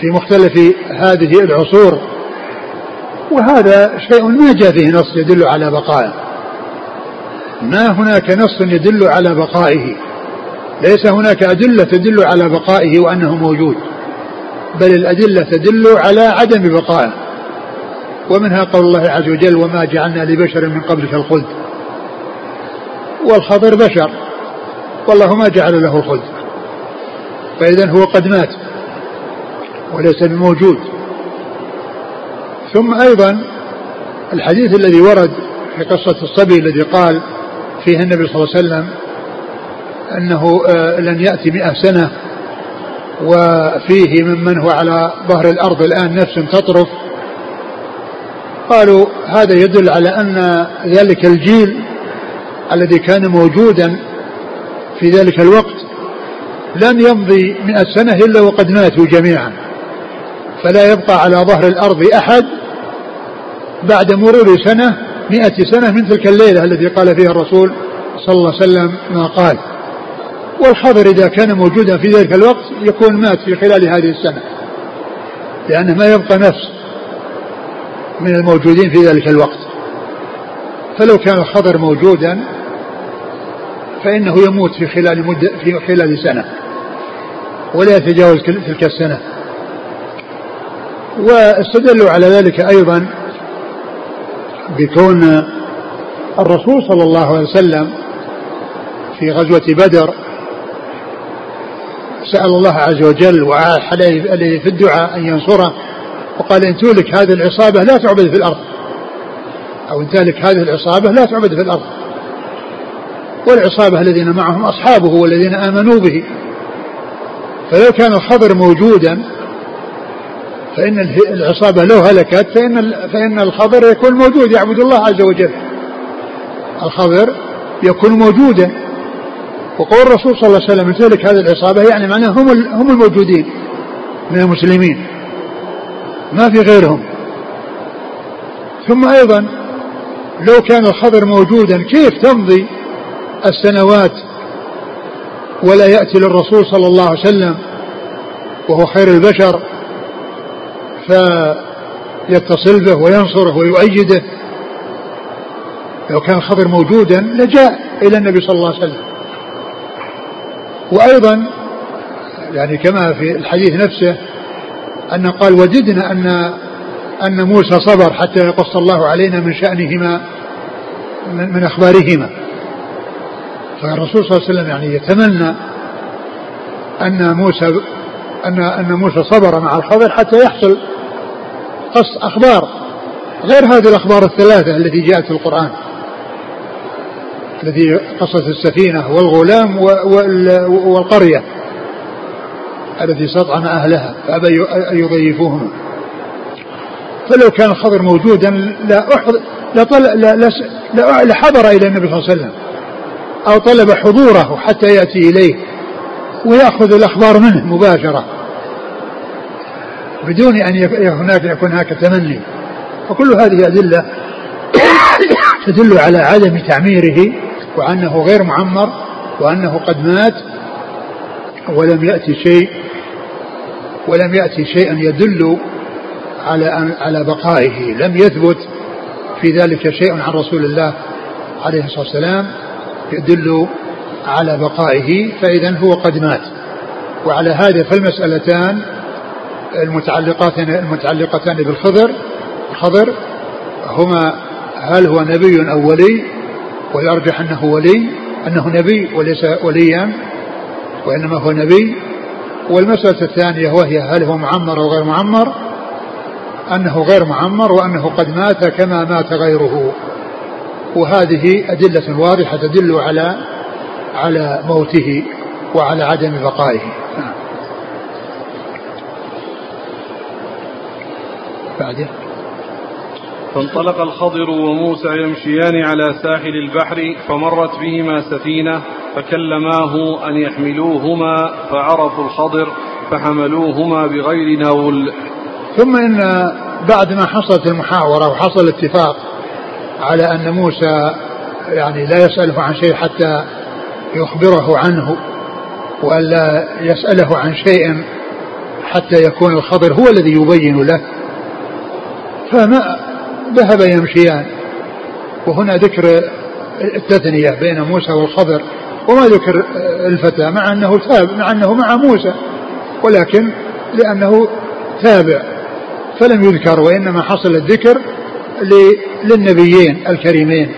في مختلف هذه العصور. وهذا شيء ما جاء فيه نص يدل على بقائه. ما هناك نص يدل على بقائه. ليس هناك أدلة تدل على بقائه وأنه موجود بل الأدلة تدل على عدم بقائه. ومنها قول الله عز وجل وما جعلنا لبشر من قبلك الخلد والخضر بشر. والله ما جعل له الخلد فإذا هو قد مات. وليس بموجود. ثم أيضا الحديث الذي ورد في قصة الصبي الذي قال فيه النبي صلى الله عليه وسلم أنه آه، لن يأتي مئة سنة وفيه ممن هو على ظهر الأرض الآن نفس تطرف قالوا هذا يدل على أن ذلك الجيل الذي كان موجودا في ذلك الوقت لن يمضي مئة سنة إلا وقد ماتوا جميعا. فلا يبقى على ظهر الأرض أحد بعد مرور سنة مئة سنة من تلك الليلة التي قال فيها الرسول صلى الله عليه وسلم ما قال. والخضر إذا كان موجودا في ذلك الوقت يكون مات في خلال هذه السنة لأنه ما يبقى نفس. من الموجودين في ذلك الوقت. فلو كان الخضر موجودا فإنه يموت في خلال مدة في خلال سنة ولا يتجاوز تلك السنة. واستدلوا على ذلك أيضا بكون الرسول صلى الله عليه وسلم في غزوة بدر سأل الله عز وجل وعاح عليه في الدعاء أن ينصره. وقال إن تهلك هذه العصابة لا تعبد في الأرض. أو إن تهلك هذه العصابة لا تعبد في الأرض. والعصابة الذين معهم أصحابه والذين آمنوا به. فلو كان الخضر موجودا فإن العصابة لو هلكت فإن فإن الخضر يكون موجود يعبد الله عز وجل. الخضر يكون موجودا. وقول الرسول صلى الله عليه وسلم تهلك هذه العصابة يعني معناه هم هم الموجودين من المسلمين. ما في غيرهم. ثم أيضا لو كان الخضر موجودا كيف تمضي السنوات ولا يأتي للرسول صلى الله عليه وسلم وهو خير البشر فيتصل به وينصره ويؤيده؟ لو كان الخضر موجودا لجاء إلى النبي صلى الله عليه وسلم. وأيضا يعني كما في الحديث نفسه أن قال وددنا أن أن موسى صبر حتى يقص الله علينا من شأنهما من, أخبارهما. فالرسول صلى الله عليه وسلم يعني يتمنى أن موسى أن أن موسى صبر مع الخضر حتى يحصل قص أخبار غير هذه الأخبار الثلاثة التي جاءت في القرآن. التي قصة السفينة والغلام والقرية. التي استطعم أهلها فأبى أن يضيفوهم فلو كان الخضر موجودا لا أحضر لا, لا لحضر إلى النبي صلى الله عليه وسلم أو طلب حضوره حتى يأتي إليه ويأخذ الأخبار منه مباشرة. بدون أن هناك يكون هناك تمني وكل هذه أدلة تدل على عدم تعميره وأنه غير معمر وأنه قد مات ولم يأتي شيء ولم يأتي شيء يدل على على بقائه. لم يثبت في ذلك شيء عن رسول الله عليه الصلاة والسلام يدل على بقائه فإذا هو قد مات. وعلى هذا فالمسألتان المتعلقتان المتعلقتان بالخضر الخضر هما هل هو نبي أو ولي؟ ويرجح أنه ولي أنه نبي وليس وليا. وإنما هو نبي. والمسألة الثانية وهي هل هو معمر أو غير معمر؟ أنه غير معمر وأنه قد مات كما مات غيره. وهذه أدلة واضحة تدل على على موته وعلى عدم بقائه. نعم. بعده. فانطلق الخضر وموسى يمشيان على ساحل البحر فمرت بهما سفينة فكلماه أن يحملوهما فعرفوا الخضر فحملوهما بغير نول ثم إن بعد ما حصلت المحاورة وحصل الاتفاق على أن موسى يعني لا يسأله عن شيء حتى يخبره عنه وألا يسأله عن شيء حتى يكون الخضر هو الذي يبين له فما ذهب يمشيان وهنا ذكر التثنية بين موسى والخضر وما ذكر الفتى مع أنه تاب مع أنه مع موسى ولكن لأنه تابع فلم يذكر وإنما حصل الذكر للنبيين الكريمين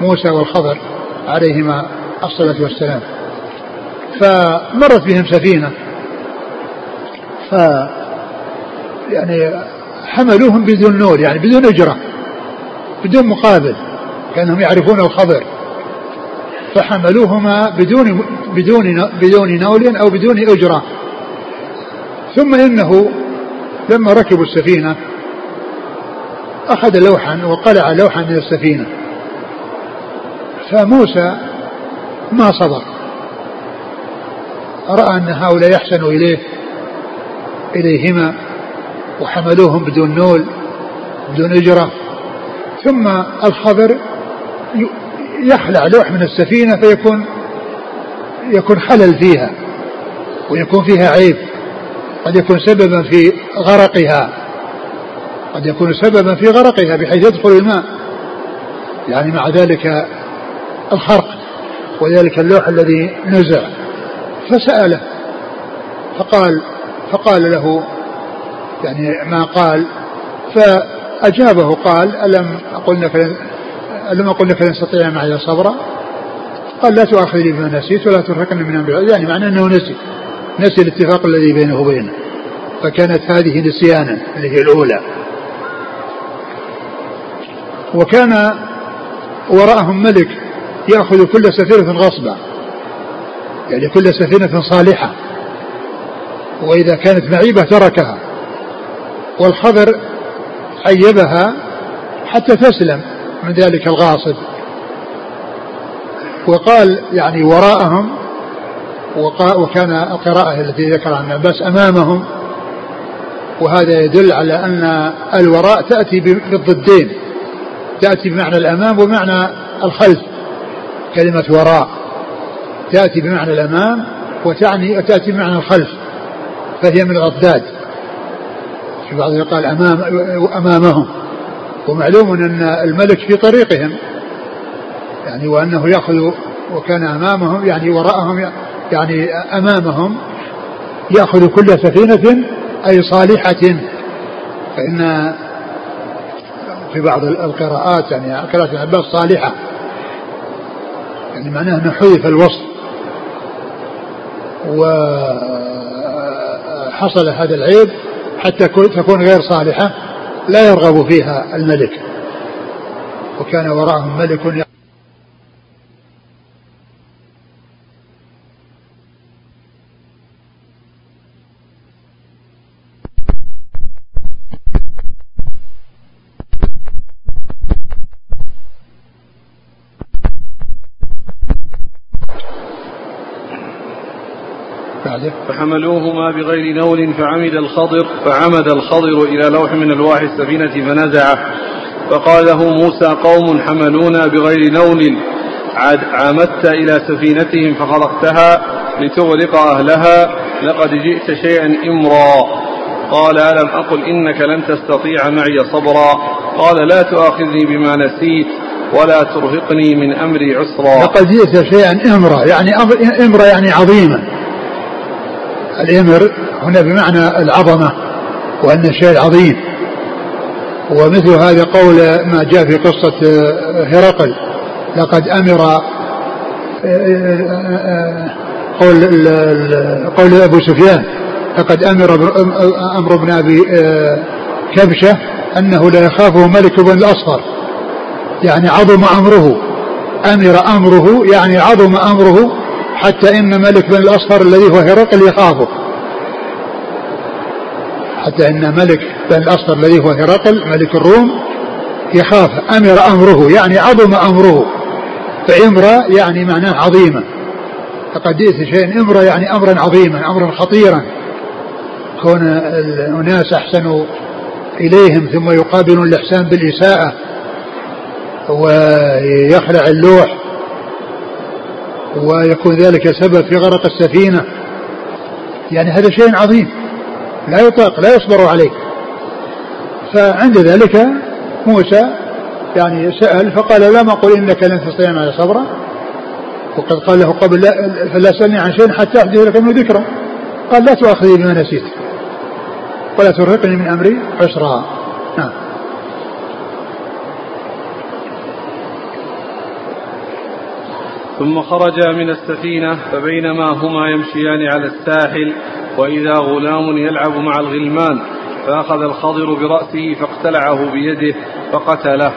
موسى والخضر عليهما الصلاة والسلام. فمرت بهم سفينة ف يعني حملوهم بدون نور يعني بدون أجرة بدون مقابل كأنهم يعرفون الخضر فحملوهما بدون بدون بدون نول أو بدون أجرة. ثم إنه لما ركبوا السفينة أخذ لوحا وقلع لوحا من السفينة. فموسى ما صبر. رأى أن هؤلاء يحسن إليه إليهما وحملوهم بدون نول بدون أجرة. ثم الخضر يخلع لوح من السفينة فيكون يكون خلل فيها ويكون فيها عيب قد يكون سببا في غرقها قد يكون سببا في غرقها بحيث يدخل الماء. يعني مع ذلك الخرق وذلك اللوح الذي نزع. فسأله فقال فقال له يعني ما قال فأجابه قال ألم أقل لك ألم أقل لك لن معي صبرا قال لا تؤاخذني بما نسيت ولا ترهقني من أمر يعني معناه أنه نسي. نسي الاتفاق الذي بينه وبينه. فكانت هذه نسيانا اللي هي الأولى. وكان وراءهم ملك يأخذ كل سفينة غصبا. يعني كل سفينة صالحة. وإذا كانت معيبة تركها. والخضر عيبها حتى تسلم من ذلك الغاصب. وقال يعني وراءهم وكان القراءة التي ذكرها ابن عباس أمامهم. وهذا يدل على أن الوراء تأتي بالضدين. تأتي بمعنى الأمام ومعنى الخلف. كلمة وراء تأتي بمعنى الأمام وتعني وتأتي بمعنى الخلف فهي من الأضداد في قال أمام أمامهم. ومعلوم أن الملك في طريقهم. يعني وأنه يأخذ وكان أمامهم يعني وراءهم يعني أمامهم يأخذ كل سفينة أي صالحة. فإن في بعض القراءات يعني قراءة ابن عباس صالحة. يعني معناه أنه حذف الوصف. وحصل هذا العيب. حتى تكون غير صالحة لا يرغب فيها الملك. وكان وراءهم ملك فحملوهما بغير نول فعمد الخضر فعمد الخضر إلى لوح من ألواح السفينة فنزعه فقال له موسى قوم حملونا بغير نول عمدت إلى سفينتهم فخلقتها لتغرق أهلها. لقد جئت شيئا إمرا. قال ألم أقل إنك لن تستطيع معي صبرا؟ قال لا تؤاخذني بما نسيت ولا ترهقني من أمري عسرا. لقد جئت شيئا إمرا يعني إمرا يعني عظيما. الإمر هنا بمعنى العظمة وأن الشيء عظيم. ومثل هذا قول ما جاء في قصة هرقل لقد أمر قول قول أبو سفيان لقد أمر أمر بن أبي كبشة أنه لا يخافه ملك بن الأصفر. يعني عظم أمره. أمر أمره يعني عظم أمره حتى إن ملك بن الأصفر الذي هو هرقل يخافه. حتى إن ملك بن الأصفر الذي هو هرقل ملك الروم يخاف. أمر أمره يعني عظم أمره. فإمرة يعني معناه عظيما فقد جئت شيء إمرة يعني أمرا عظيما أمرا خطيرا. كون الناس أحسنوا إليهم ثم يقابلون الإحسان بالإساءة ويخلع اللوح. ويكون ذلك سبب في غرق السفينة. يعني هذا شيء عظيم. لا يطاق لا يصبر عليه. فعند ذلك موسى يعني سأل فقال لا ما قل إنك لن تستطيع معي صبرا. وقد قال له قبل لا فلا سألني عن شيء حتى أحدث لك منه ذكرى قال لا تؤاخذني بما نسيت. ولا ترهقني من أمري عسرا نعم ثم خرجا من السفينة فبينما هما يمشيان على الساحل وإذا غلام يلعب مع الغلمان فأخذ الخضر برأسه فاقتلعه بيده فقتله.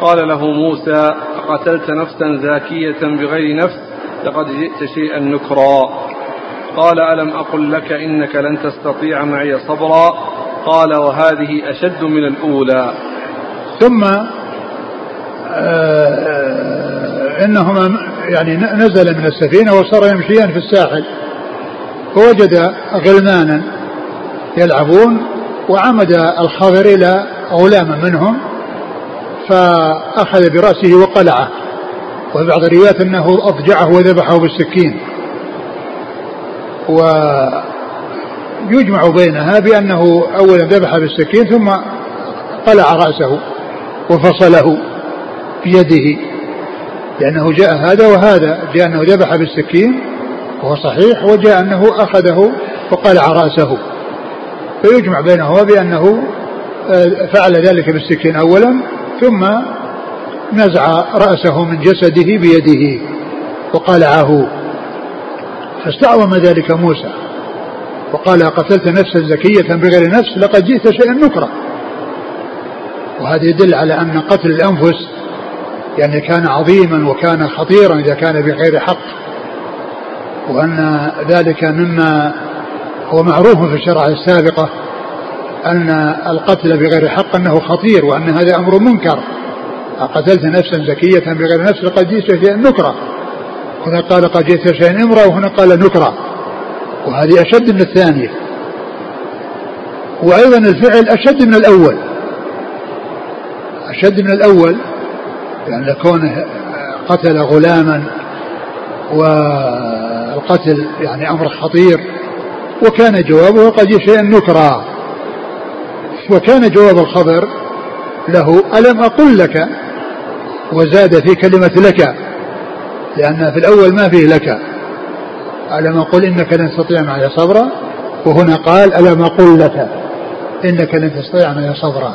قال له موسى قتلت نفسا زاكية بغير نفس؟ لقد جئت شيئا نكرا. قال ألم أقل لك إنك لن تستطيع معي صبرا؟ قال وهذه أشد من الأولى. ثم آه إنهما يعني نزل من السفينة وصار يمشيان في الساحل. فوجد غلمانا يلعبون وعمد الخضر إلى غلام منهم فأخذ برأسه وقلعه. وفي بعض الروايات أنه أضجعه وذبحه بالسكين. ويجمع بينها بأنه أولا ذبح بالسكين ثم قلع رأسه وفصله بيده. لأنه جاء هذا وهذا جاء أنه ذبح بالسكين وهو صحيح وجاء أنه أخذه وقلع رأسه. فيجمع بينهما بأنه آه، فعل ذلك بالسكين أولا ثم نزع رأسه من جسده بيده وقلعه. فاستعظم ذلك موسى وقال قتلت نفسا زكية بغير نفس لقد جئت شيئا نكرا وهذا يدل على أن قتل الأنفس يعني كان عظيما وكان خطيرا إذا كان بغير حق. وأن ذلك مما هو معروف في الشرع السابقة أن القتل بغير حق أنه خطير وأن هذا أمر منكر. قتلت نفسا زكية بغير نفس لقد جئت شيئا نكرا هنا قال قد جئت شيئا امرأة وهنا قال نكرة. وهذه أشد من الثانية. وأيضا الفعل أشد من الأول. أشد من الأول يعني كونه قتل غلاما والقتل يعني أمر خطير وكان جوابه قد شيئا نكرا وكان جواب الخبر له ألم أقل لك؟ وزاد في كلمة لك لأن في الأول ما فيه لك. ألم أقل إنك لن تستطيع معي صبرا؟ وهنا قال ألم أقل لك إنك لن تستطيع معي صبرا.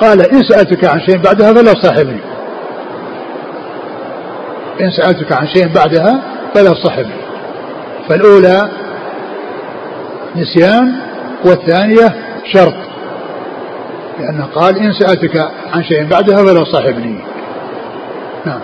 قال إن سألتك عن شيء بعدها فلا صاحبني إن سألتك عن شيء بعدها فلا صاحبني فالأولى نسيان والثانية شرط. لأنه قال إن سألتك عن شيء بعدها فلا صاحبني. نعم.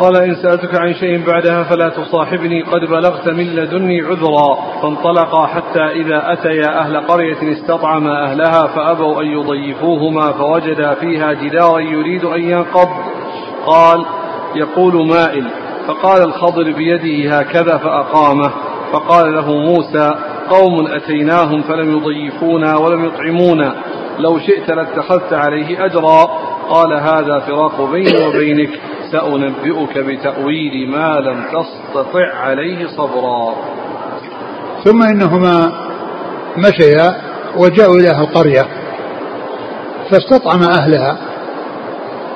قال إن سألتك عن شيء بعدها فلا تصاحبني قد بلغت من لدني عذرا فانطلقا حتى إذا أتيا أهل قرية استطعما أهلها فأبوا أن يضيفوهما فوجدا فيها جدارا يريد أن ينقض. قال يقول مائل. فقال الخضر بيده هكذا فأقامه. فقال له موسى قوم أتيناهم فلم يضيفونا ولم يطعمونا. لو شئت لاتخذت عليه أجرا. قال هذا فراق بيني وبينك سأنبئك بتأويل ما لم تستطع عليه صبرا. ثم إنهما مشيا وجاءوا إلى أهل القرية فاستطعم أهلها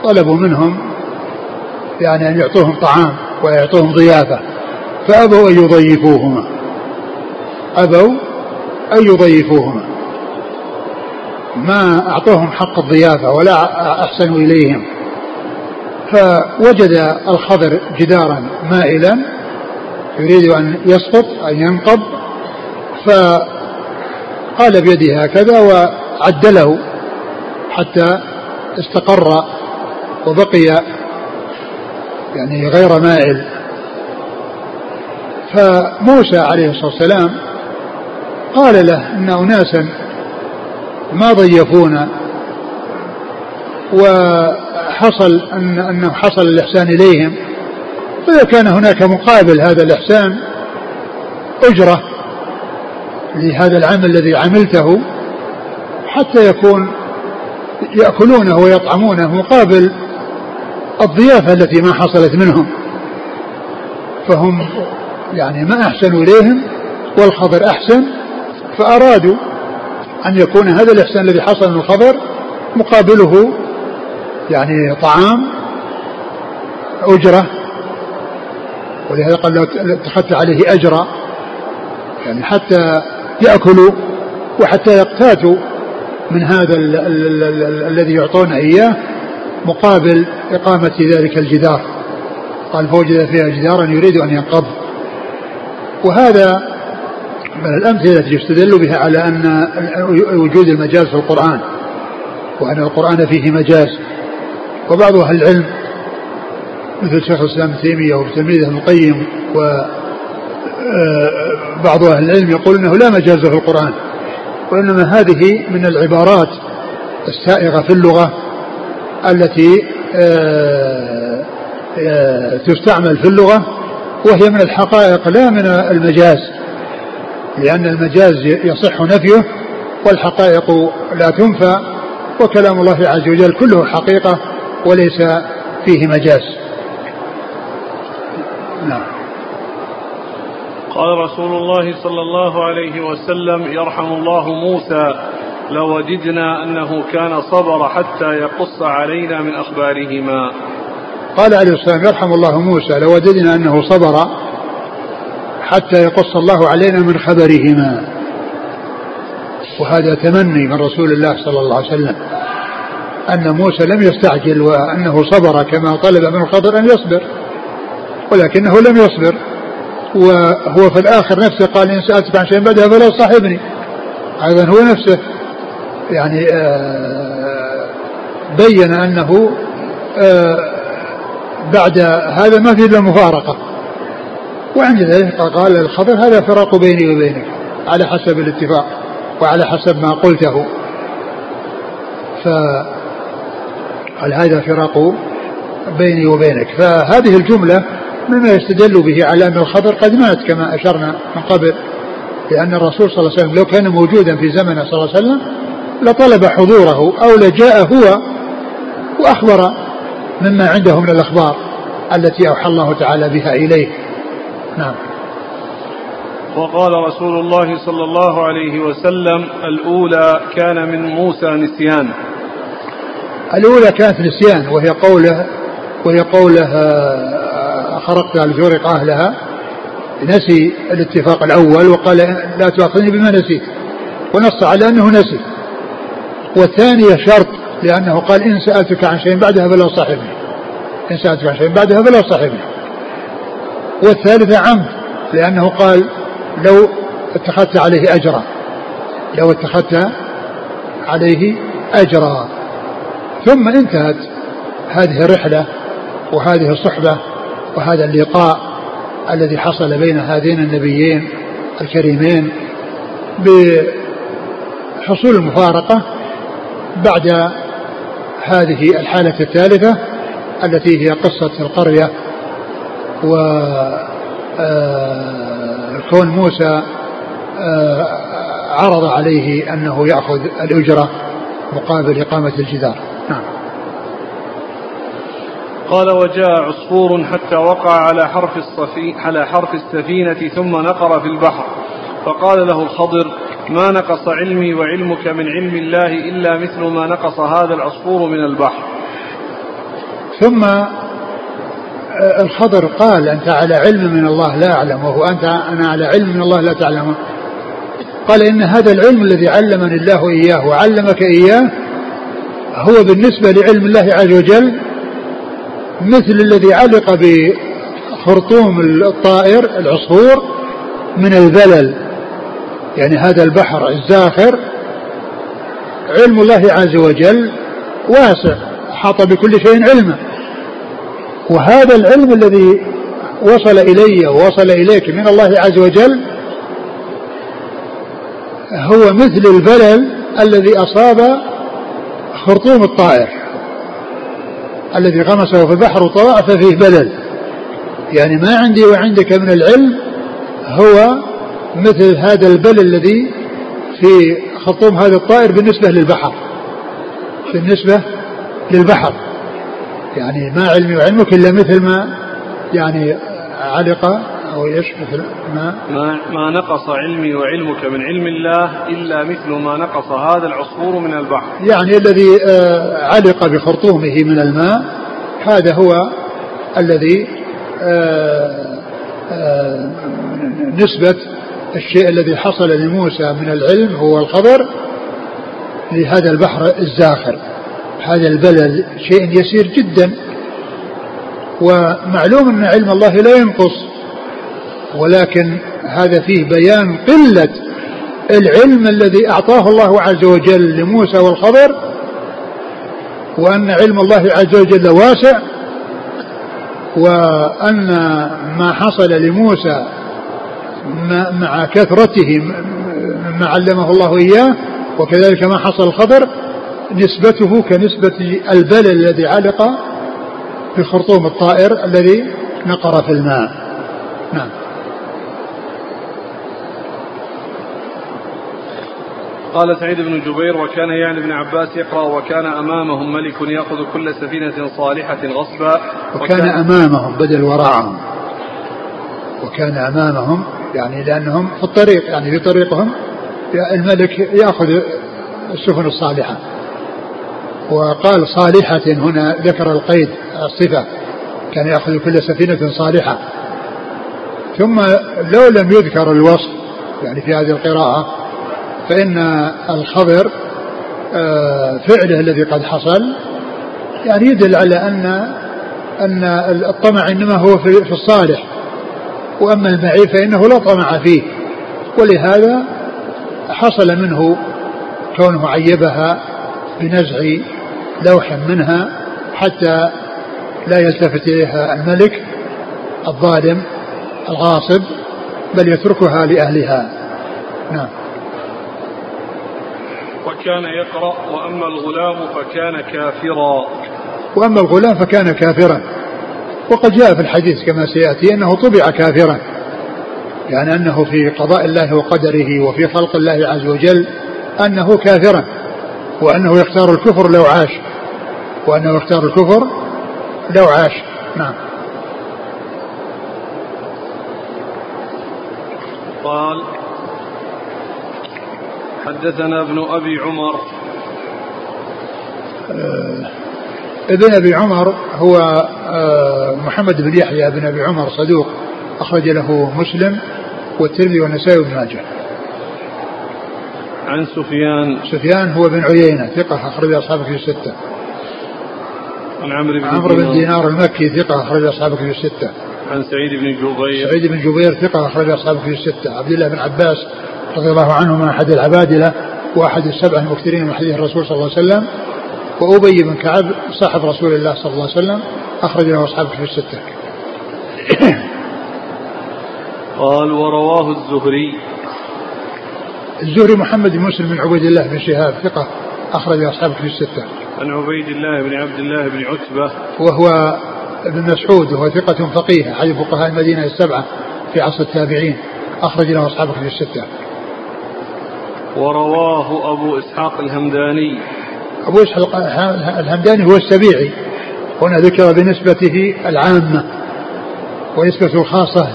طلبوا منهم يعني أن يعطوهم طعام ويعطوهم ضيافة فأبوا أن يضيفوهما أبوا أن يضيفوهما. ما أعطوهم حق الضيافة ولا أحسنوا إليهم. فوجد الخضر جدارا مائلا يريد أن يسقط أن ينقض فقال بيده هكذا وعدله حتى استقر وبقي يعني غير مائل. فموسى عليه الصلاة والسلام قال له إن أناسا ما ضيفونا. وحصل أن أنه حصل الإحسان إليهم. فإذا كان هناك مقابل هذا الإحسان أجرة لهذا العمل الذي عملته حتى يكون يأكلونه ويطعمونه مقابل الضيافة التي ما حصلت منهم. فهم يعني ما أحسنوا إليهم والخبر أحسن فأرادوا أن يكون هذا الإحسان الذي حصل من الخبر مقابله يعني طعام أجرة. ولهذا قال لو اتخذت عليه أجرا. يعني حتى يأكلوا وحتى يقتاتوا من هذا الذي يعطونه إياه مقابل إقامة ذلك الجدار. قال فوجد فيها جدارا يريد أن ينقض. وهذا من الأمثلة التي يستدل بها على أن وجود المجاز في القرآن وأن القرآن فيه مجاز. وبعض أهل العلم مثل شيخ الإسلام ابن تيمية وتلميذه ابن القيم وبعض آه، أهل العلم يقول أنه لا مجاز في القرآن وإنما هذه من العبارات السائغة في اللغة التي آه، آه، تستعمل في اللغة وهي من الحقائق لا من المجاز. لأن المجاز يصح نفيه والحقائق لا تنفى وكلام الله عز وجل كله حقيقة وليس فيه مجاز. نعم. قال رسول الله صلى الله عليه وسلم يرحم الله موسى لوددنا أنه كان صبر حتى يقص علينا من أخبارهما. قال عليه السلام يرحم الله موسى لوددنا أنه صبر حتى يقص الله علينا من خبرهما. وهذا تمني من رسول الله صلى الله عليه وسلم. أن موسى لم يستعجل وأنه صبر كما طلب من الخضر أن يصبر. ولكنه لم يصبر. وهو في الآخر نفسه قال إن سألتك عن شيء بعدها فلا صاحبني. أيضا هو نفسه. يعني آه، بين أنه آه، بعد هذا ما في إلا مفارقة. وعند ذلك قال الخبر هذا فراق بيني وبينك على حسب الاتفاق وعلى حسب ما قلته. فقال هذا فراق بيني وبينك. فهذه الجملة مما يستدل به على أن الخبر قد مات كما أشرنا من قبل لأن الرسول صلى الله عليه وسلم لو كان موجودا في زمنه صلى الله عليه وسلم لطلب حضوره أو لجاء هو وأخبر مما عنده من الأخبار التي أوحى الله تعالى بها إليه. نعم. وقال رسول الله صلى الله عليه وسلم الأولى كان من موسى نسيان. الأولى كانت نسيان وهي قوله وهي قوله آه، خرقت الجورق أهلها. نسي الاتفاق الأول وقال لا تؤاخذني بما نسيت. ونص على أنه نسي. والثانية شرط لأنه قال إن سألتك عن شيء بعدها فلا صاحبني. إن سألتك عن شيء بعدها فلا صاحبني. والثالثة عمد لأنه قال لو اتخذت عليه أجرا. لو اتخذت عليه أجرا. ثم انتهت هذه الرحلة وهذه الصحبة وهذا اللقاء الذي حصل بين هذين النبيين الكريمين بحصول المفارقة بعد هذه الحالة الثالثة التي هي قصة القرية و آه، كون موسى آه، عرض عليه أنه يأخذ الأجرة مقابل إقامة الجدار. نعم. قال وجاء عصفور حتى وقع على حرف الصفي على حرف السفينة ثم نقر في البحر. فقال له الخضر ما نقص علمي وعلمك من علم الله إلا مثل ما نقص هذا العصفور من البحر. ثم الخضر قال أنت على علم من الله لا أعلم وهو أنت أنا على علم من الله لا تعلم. قال إن هذا العلم الذي علمني الله إياه وعلمك إياه هو بالنسبة لعلم الله عز وجل مثل الذي علق بخرطوم الطائر العصفور من البلل يعني هذا البحر الزاخر. علم الله عز وجل واسع حاط بكل شيء علما وهذا العلم الذي وصل إلي ووصل إليك من الله عز وجل هو مثل البلل الذي أصاب خرطوم الطائر الذي غمسه في البحر وطلع ففيه بلل. يعني ما عندي وعندك من العلم هو مثل هذا البلل الذي في خرطوم هذا الطائر بالنسبة للبحر بالنسبة للبحر. يعني ما علمي وعلمك إلا مثل ما يعني علق أو إيش مثل ما ما, ما نقص علمي وعلمك من علم الله إلا مثل ما نقص هذا العصفور من البحر. يعني الذي آه، علق بخرطومه من الماء هذا هو الذي آه، آه، نسبة الشيء الذي حصل لموسى من العلم هو الخبر لهذا البحر الزاخر. هذا البلل شيء يسير جدا. ومعلوم أن علم الله لا ينقص ولكن هذا فيه بيان قلة العلم الذي أعطاه الله عز وجل لموسى والخضر وأن علم الله عز وجل واسع وأن ما حصل لموسى مع كثرته ما علمه الله إياه وكذلك ما حصل الخضر. نسبته كنسبة البلل الذي علق في خرطوم الطائر الذي نقر في الماء. نعم. قال سعيد بن جبير وكان يعني ابن عباس يقرأ وكان أمامهم ملك يأخذ كل سفينة صالحة غصبا وكان, وكان أمامهم بدل وراءهم. وكان أمامهم يعني لأنهم في الطريق يعني في طريقهم الملك يأخذ السفن الصالحة. وقال صالحة هنا ذكر القيد الصفة كان يأخذ كل سفينة صالحة. ثم لو لم يذكر الوصف يعني في هذه القراءة فإن الخبر آه، فعله الذي قد حصل يعني يدل على أن أن الطمع إنما هو في الصالح وأما المعي فإنه لا طمع فيه. ولهذا حصل منه كونه عيبها بنزع لوح منها حتى لا يلتفت إليها الملك الظالم الغاصب بل يتركها لأهلها. نعم. وكان يقرأ وأما الغلام فكان كافرا. وأما الغلام فكان كافرا. وقد جاء في الحديث كما سيأتي أنه طبع كافرا. يعني أنه في قضاء الله وقدره وفي خلق الله عز وجل أنه كافرا. وأنه يختار الكفر لو عاش. وأنه يختار الكفر لو عاش. نعم. قال حدثنا ابن أبي عمر. آه ابن أبي عمر هو آه محمد بن يحيى بن أبي عمر صدوق أخرج له مسلم والترمذي والنسائي وابن ماجه. عن سفيان. سفيان هو بن عيينة ثقة أخرج أصحابه في الستة. عن عمرو بن عمرو بن دينار. المكي ثقة أخرج أصحابه في الستة. عن سعيد بن جبير. سعيد بن جبير ثقة أخرج أصحابه في الستة. عبد الله بن عباس رضي الله عنهما أحد العبادلة وأحد السبع المكثرين من حديث الرسول صلى الله عليه وسلم وأبي بن كعب صاحب رسول الله صلى الله عليه وسلم أخرج له أصحابه في الستة. قال ورواه الزهري. الزهري محمد بن مسلم بن عبيد الله بن شهاب ثقة أخرج أصحابه في الستة. عن عبيد الله بن عبد الله بن عتبة. وهو ابن مسعود وهو ثقة فقيه أحد فقهاء المدينة السبعة في عصر التابعين أخرج له أصحاب في الستة. ورواه أبو إسحاق الهمداني. أبو إسحاق الهمداني هو السبيعي. هنا ذكر بنسبته العامة ونسبته الخاصة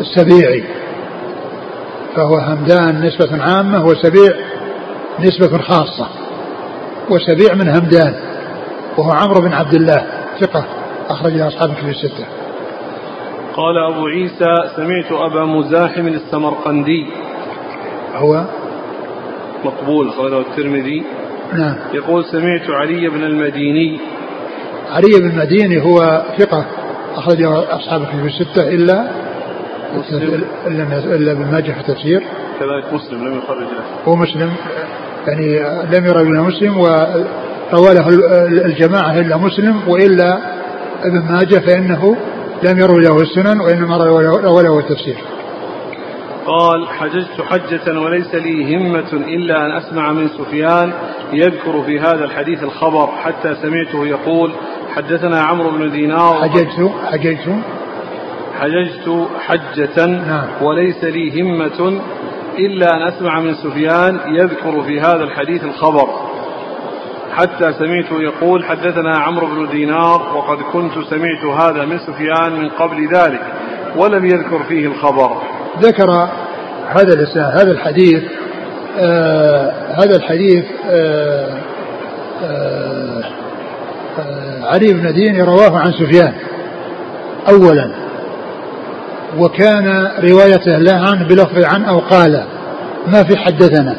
السبيعي. فهو همدان نسبة عامة وسبيع نسبة خاصة وسبيع من همدان وهو عمرو بن عبد الله ثقة أخرج له أصحاب في الستة. قال أبو عيسى سمعت أبا مزاحم السمرقندي. هو؟ مقبول أخرجه الترمذي. نعم. يقول سمعت علي بن المديني. علي بن المديني هو ثقة أخرجه أصحاب في الستة إلا مسلم؟ إلا إلا ابن ماجه في التفسير كذلك مسلم لم يخرج له هو مسلم يعني لم يروي له مسلم وروى له الجماعة إلا مسلم وإلا ابن ماجه فإنه لم يروي له السنن وإنما روى له التفسير. قال حججت حجة وليس لي همة إلا أن أسمع من سفيان يذكر في هذا الحديث الخبر حتى سمعته يقول حدثنا عمرو بن دينار حججت حججت. حججت حجة نعم. وليس لي همة إلا أن أسمع من سفيان يذكر في هذا الحديث الخبر. حتى سمعته يقول حدثنا عمرو بن دينار وقد كنت سمعت هذا من سفيان من قبل ذلك ولم يذكر فيه الخبر. ذكر هذا هذا الحديث آه هذا الحديث آه آه آه علي بن دين رواه عن سفيان. أولا. وكان روايته له عنه بلفظ عن أو قال. ما في حدثنا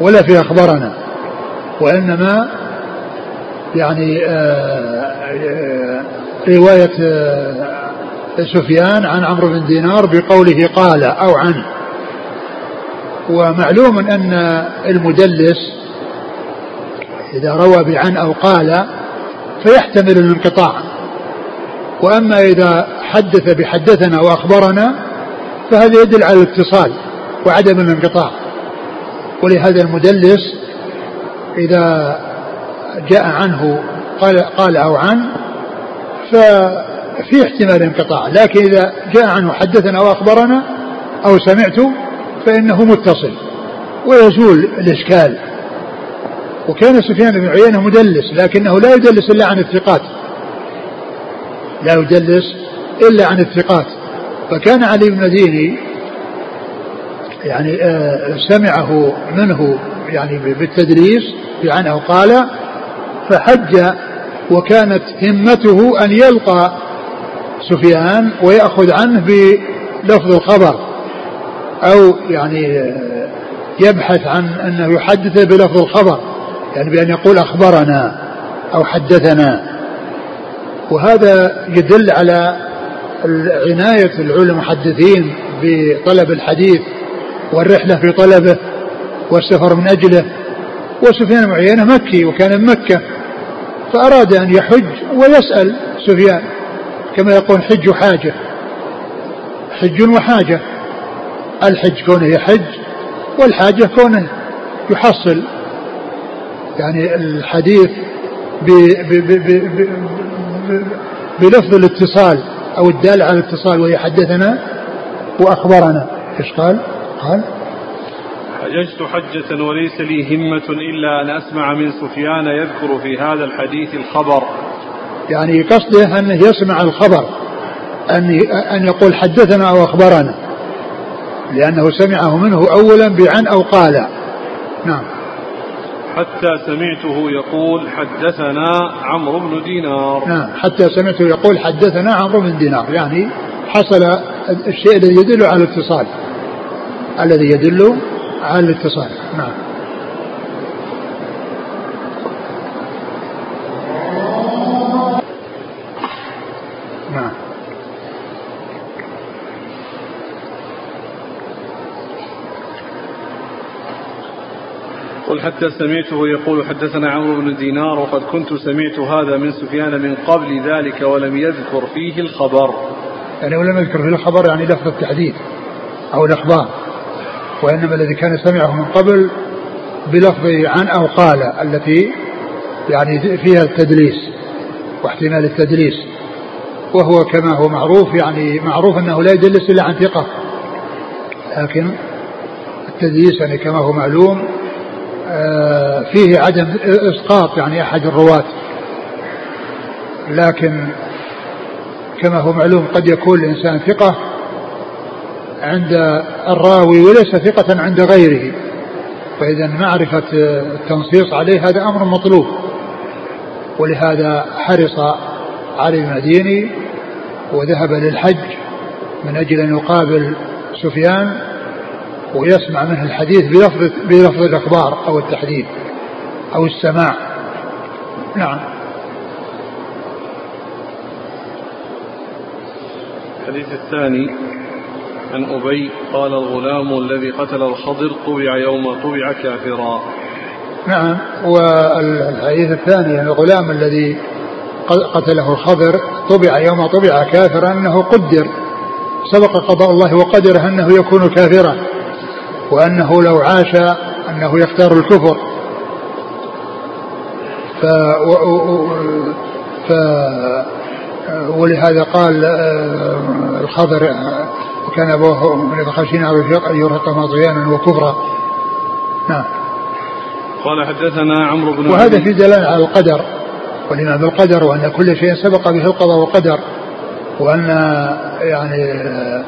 ولا في أخبرنا وإنما يعني آه آه رواية آه سفيان عن عمرو بن دينار بقوله قال أو عن. ومعلوم أن المدلس إذا روى بعن أو قال فيحتمل الانقطاع. وأما إذا حدث بحدثنا وأخبرنا فهذا يدل على الاتصال وعدم الانقطاع. ولهذا المدلس إذا جاء عنه قال قال أو عن ففي احتمال انقطاع. لكن إذا جاء عنه حدثنا أو أخبرنا أو سمعت فإنه متصل. ويزول الإشكال. وكان سفيان بن عيينة مدلس لكنه لا يدلس إلا عن الثقات. لا يدلس إلا عن الثقات. فكان علي بن مديني يعني آه سمعه منه يعني بالتدريس بعنه قال فحج وكانت همته أن يلقى سفيان ويأخذ عنه بلفظ الخبر أو يعني آه يبحث عن أنه يحدث بلفظ الخبر يعني بأن يقول أخبرنا أو حدثنا. وهذا يدل على عناية العلماء المحدثين بطلب الحديث والرحلة في طلبه والسفر من أجله وسفيان بن عيينة مكي وكان من مكة فأراد أن يحج ويسأل سفيان كما يقول حج حاجة حج وحاجة الحج كونه يحج والحاجة كونه يحصل يعني الحديث ب ب ب ب بلفظ الاتصال أو الدال على الاتصال وهي حدثنا وأخبرنا. إيش قال؟ قال حججت حجة وليس لي همة إلا أن أسمع من سفيان يذكر في هذا الحديث الخبر. يعني قصده أنه يسمع الخبر أن أن يقول حدثنا أو أخبرنا لأنه سمعه منه أولا بعن أو قال. نعم. حتى سمعته يقول حدثنا عمرو بن دينار. نعم حتى سمعته يقول حدثنا عمرو بن دينار. يعني حصل الشيء الذي يدل على الاتصال. الذي يدل على الاتصال. نعم. قل حتى سمعته يقول حدثنا عمرو بن دينار وقد كنت سمعت هذا من سفيان من قبل ذلك ولم يذكر فيه الخبر. يعني ولم يذكر فيه الخبر يعني لفظ التحديد أو الإخبار وإنما الذي كان سمعه من قبل بلفظ عن أو قال التي يعني فيها التدليس واحتمال التدليس وهو كما هو معروف يعني معروف أنه لا يدلس إلا عن ثقة لكن التدليس يعني كما هو معلوم فيه عدم إسقاط يعني أحد الرواة. لكن كما هو معلوم قد يكون الإنسان ثقة عند الراوي وليس ثقة عند غيره. فإذا معرفة التنصيص عليه هذا أمر مطلوب. ولهذا حرص علي المديني وذهب للحج من أجل أن يقابل سفيان ويسمع منه الحديث بلفظ بلفظ الإخبار أو التحديث أو السماع. نعم. الحديث الثاني عن أبي قال الغلام الذي قتل الخضر طبع يوم طبع كافرا. نعم. والحديث الثاني عن الغلام الذي قتله الخضر طبع يوم طبع كافرا أنه قدر. سبق قضاء الله وقدره أنه يكون كافرا. وأنه لو عاش أنه يختار الكفر. ف, ف ولهذا قال آه، الخضر كان أبوه من خشين أن يرهقهما طغيانا وكفرا. نعم. قال حدثنا عمرو بن وهذا في دلالة على القدر والإيمان بالقدر وأن كل شيء سبق به القضاء والقدر وأن يعني آه،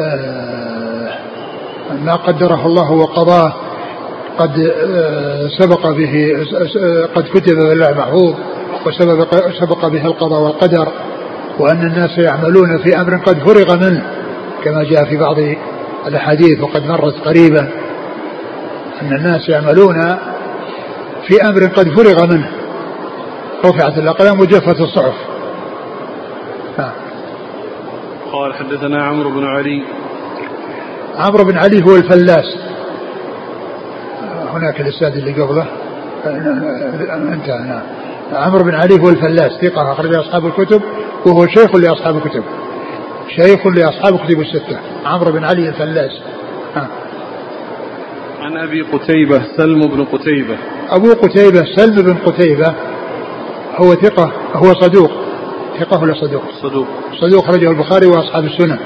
آه، ما قدره الله وقضاه قد آه، سبق به قد كتب بالله محفوظ وسبق سبق به القضاء والقدر وأن الناس يعملون في أمر قد فرغ منه كما جاء في بعض الأحاديث وقد مرت قريبا أن الناس يعملون في أمر قد فرغ منه. رفعت الأقلام وجفت الصحف. قال حدثنا عمرو بن علي. عمرو بن علي هو الفلاس. هناك الإسناد اللي قبله. انتهى نعم. عمرو بن علي هو الفلاس ثقة أخرج أصحاب الكتب وهو شيخ لأصحاب الكتب. شيخ لأصحاب الكتب الستة. عمرو بن علي الفلاس. ها. عن أبي قتيبة سلم بن قتيبة. أبو قتيبة سلم بن قتيبة هو ثقة هو صدوق. ثقة ولا صدوق؟ صدوق. صدوق رجل البخاري وأصحاب السنن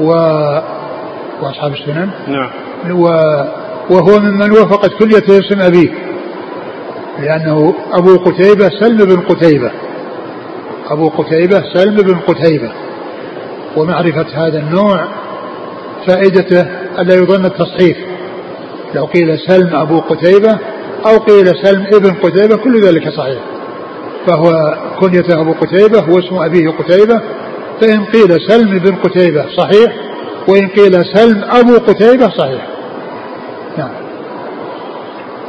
و وأصحاب السنن. نعم. و... وهو ممن وافقت كلية اسم أبيه لأنه أبو قتيبة سلم بن قتيبة. أبو قتيبة سلم بن قتيبة. ومعرفة هذا النوع فائدته ألا يظن التصحيف لو قيل سلم أبو قتيبة أو قيل سلم ابن قتيبة كل ذلك صحيح. فهو كنيته أبو قتيبة واسم أبيه قتيبة. فإن قيل سلم بن قتيبة صحيح وإن قيل سلم أبو قتيبة صحيح. نعم.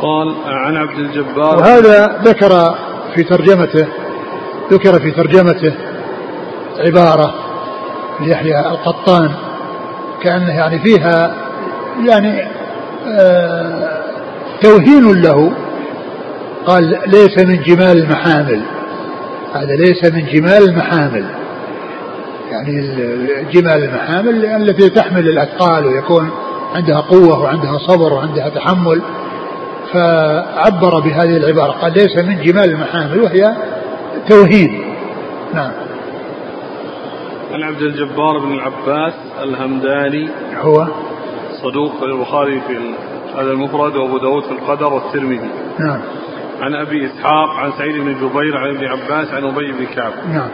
قال عن عبد الجبار. وهذا ذكر في ترجمته ذكر في ترجمته عبارة ليحيى القطان كأنه يعني فيها يعني آه توهين له. قال ليس من جمال المحامل. هذا ليس من جمال المحامل. يعني جمال المحامل التي تحمل الأثقال ويكون عندها قوة وعندها صبر وعندها تحمل. فعبر بهذه العبارة قال ليس من جمال المحامل وهي توهين. نعم. عن عبد الجبار بن العباس الهمداني هو؟ صدوق البخاري في هذا المفرد وأبو داود في القدر والترمذي. نعم. عن أبي إسحاق عن سعيد بن جبير عن ابن عباس عن أبي بن كعب. نعم.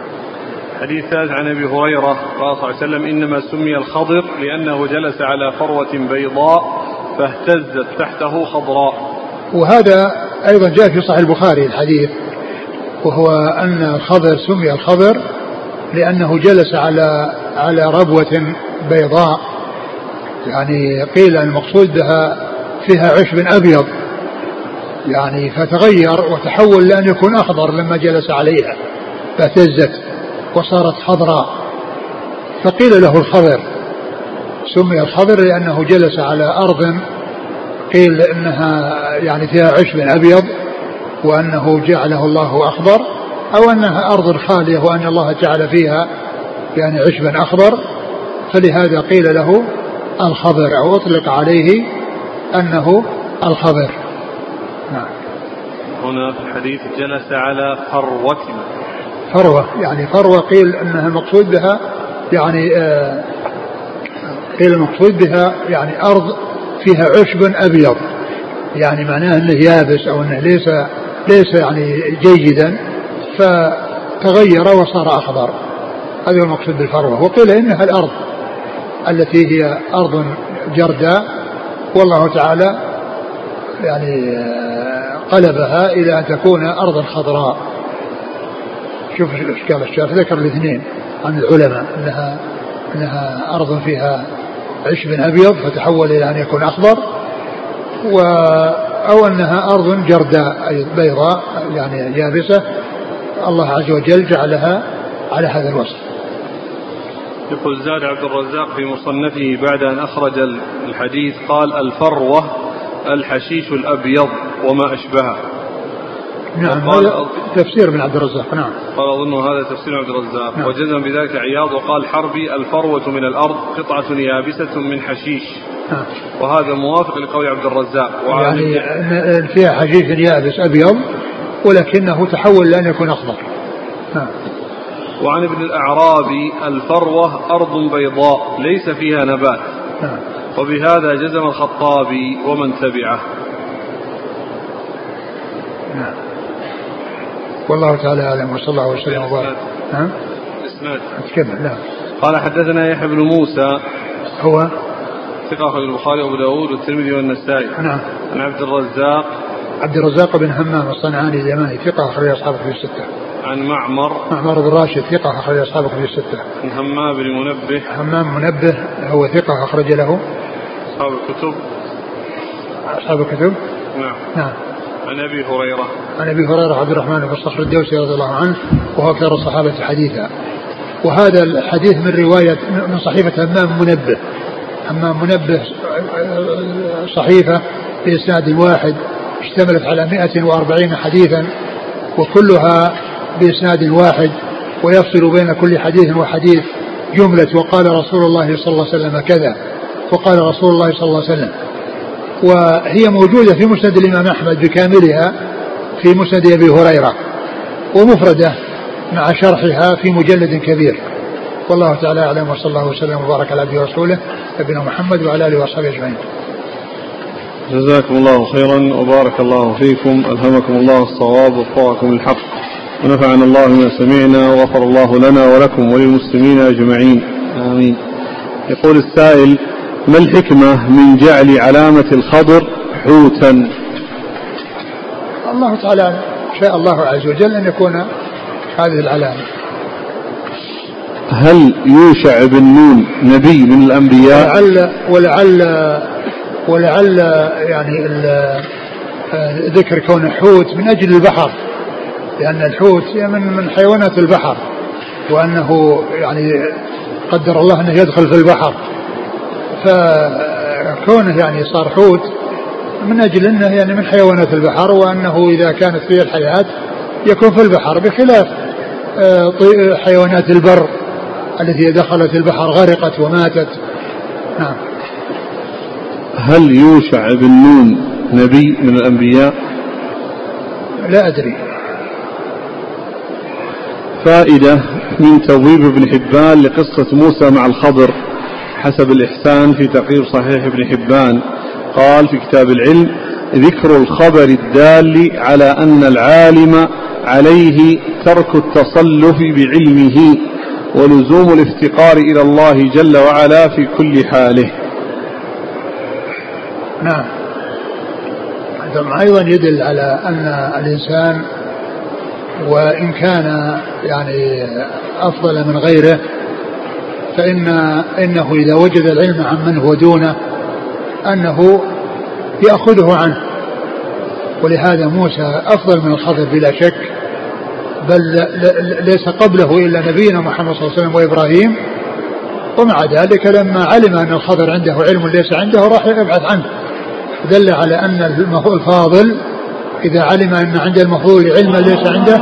حديث ثالث عن أبي هريرة قال صلى الله عليه وسلم إنما سمي الخضر لأنه جلس على فروة بيضاء فاهتزت تحته خضراء. وهذا أيضا جاء في صحيح البخاري الحديث وهو أن الخضر سمي الخضر لأنه جلس على على ربوة بيضاء. يعني قيل المقصود بها فيها عشب أبيض. يعني فتغير وتحول لأن يكون أخضر لما جلس عليها فاهتزت. وصارت خضراء فقيل له الخضر سمي الخضر لأنه جلس على أرض قيل إنها يعني فيها عشب أبيض وأنه جعله الله أخضر أو أنها أرض خالية وأن الله جعل فيها يعني عشبا أخضر. فلهذا قيل له الخضر أو أطلق عليه أنه الخضر نعم. هنا في الحديث جلس على فروة فروة يعني فروة قيل أنها المقصود بها يعني آه قيل المقصود بها يعني أرض فيها عشب أبيض. يعني معناه أنه يابس أو أنه ليس ليس يعني جيدا فتغير وصار أخضر. هذا هو المقصود بالفروة وقيل إنها الأرض التي هي أرض جرداء. والله تعالى يعني آه، قلبها إلى أن تكون أرضا خضراء. شوف إشكال الشارع ذكر الاثنين عن العلماء أنها أنها أرض فيها عشب أبيض فتحول إلى أن يكون أخضر و أو أنها أرض جرداء بيضاء يعني يابسة. الله عز وجل جعلها على هذا الوصف. يقول زاد عبد الرزاق في مصنفه بعد أن أخرج الحديث قال الفروة الحشيش الأبيض وما أشبهه. نعم هذا تفسير من عبد الرزاق نعم قال أظن هذا تفسير عبد الرزاق نعم. وجزم بذلك عياض وقال حربي الفروة من الأرض قطعة يابسة من حشيش نعم. وهذا موافق لقول عبد الرزاق يعني فيها حشيش يابس أبيض ولكنه تحول لأن يكون أخضر نعم. وعن ابن الأعرابي الفروة أرض بيضاء ليس فيها نبات نعم. وبهذا جزم الخطابي ومن تبعه نعم والله تعالى أعلم وصلى الله وسلم وبارك. نعم إسناد. تكمل نعم قال حدثنا يحيى بن موسى. هو؟ ثقة أخرج البخاري وأبو داود والترمذي والنسائي. نعم. عن عبد الرزاق. عبد الرزاق بن همام الصنعاني اليماني ثقة أخرج أصحابه في الستة. عن معمر. معمر بن راشد ثقة أخرج أصحابه في الستة. عن همام بن منبه. همام منبه هو ثقة أخرج له. أصحاب الكتب. أصحاب الكتب؟ نعم. نعم. عن أبي هريرة. عن أبي هريرة عبد الرحمن بن الصخر الدوسي رضي الله عنه وهو أكثر الصحابه حديثا. وهذا الحديث من رواية من صحيفة همام منبه. همام منبه صحيفة بإسناد واحد اشتملت على 140 حديثا وكلها بإسناد واحد ويفصل بين كل حديث وحديث جملة وقال رسول الله صلى الله عليه وسلم كذا وقال رسول الله صلى الله عليه وسلم وهي موجودة في مسند الإمام أحمد بكاملها في مسند أبي هريرة ومفردة مع شرحها في مجلد كبير. والله تعالى أعلم وصلى الله وسلم وبارك على عبده ورسوله نبينا محمد وعلى آله وأصحابه أجمعين. جزاكم الله خيرا وبارك الله فيكم ألهمكم الله الصواب ووفقكم الحق ونفعنا الله ما سمعنا وغفر الله لنا ولكم وللمسلمين أجمعين. آمين. يقول السائل ما الحكمة من جعل علامة الخضر حوتا؟ الله تعالى شاء الله عز وجل أن يكون هذه العلامة. هل يوشع بن نون نبي من الأنبياء؟ ولعل ولعل ولعل يعني ذكر كونه حوت من أجل البحر لأن الحوت من من حيوانات البحر وأنه يعني قدر الله أنه يدخل في البحر. فكونه يعني صار حوت من أجل إنه يعني من حيوانات البحر وأنه إذا كانت فيه الحياة يكون في البحر بخلاف آه، حيوانات البر التي دخلت البحر غرقت وماتت. نعم. هل يوشع بن نون نبي من الأنبياء؟ لا أدري. فائدة من توظيف ابن حبان لقصة موسى مع الخضر. حسب الإحسان في تقرير صحيح ابن حبان. قال في كتاب العلم ذكر الخبر الدال على أن العالم عليه ترك التصلف بعلمه ولزوم الافتقار إلى الله جل وعلا في كل حاله. نعم. ثم أيضا يدل على أن الإنسان وإن كان يعني أفضل من غيره فإن إنه إذا وجد العلم عن من هو دونه أنه يأخذه عنه. ولهذا موسى أفضل من الخضر بلا شك بل ليس قبله إلا نبينا محمد صلى الله عليه وسلم وإبراهيم. ومع ذلك لما علم أن الخضر عنده علم ليس عنده راح يبحث عنه. دل على أن الفاضل إذا علم أن عند المفضول علما ليس عنده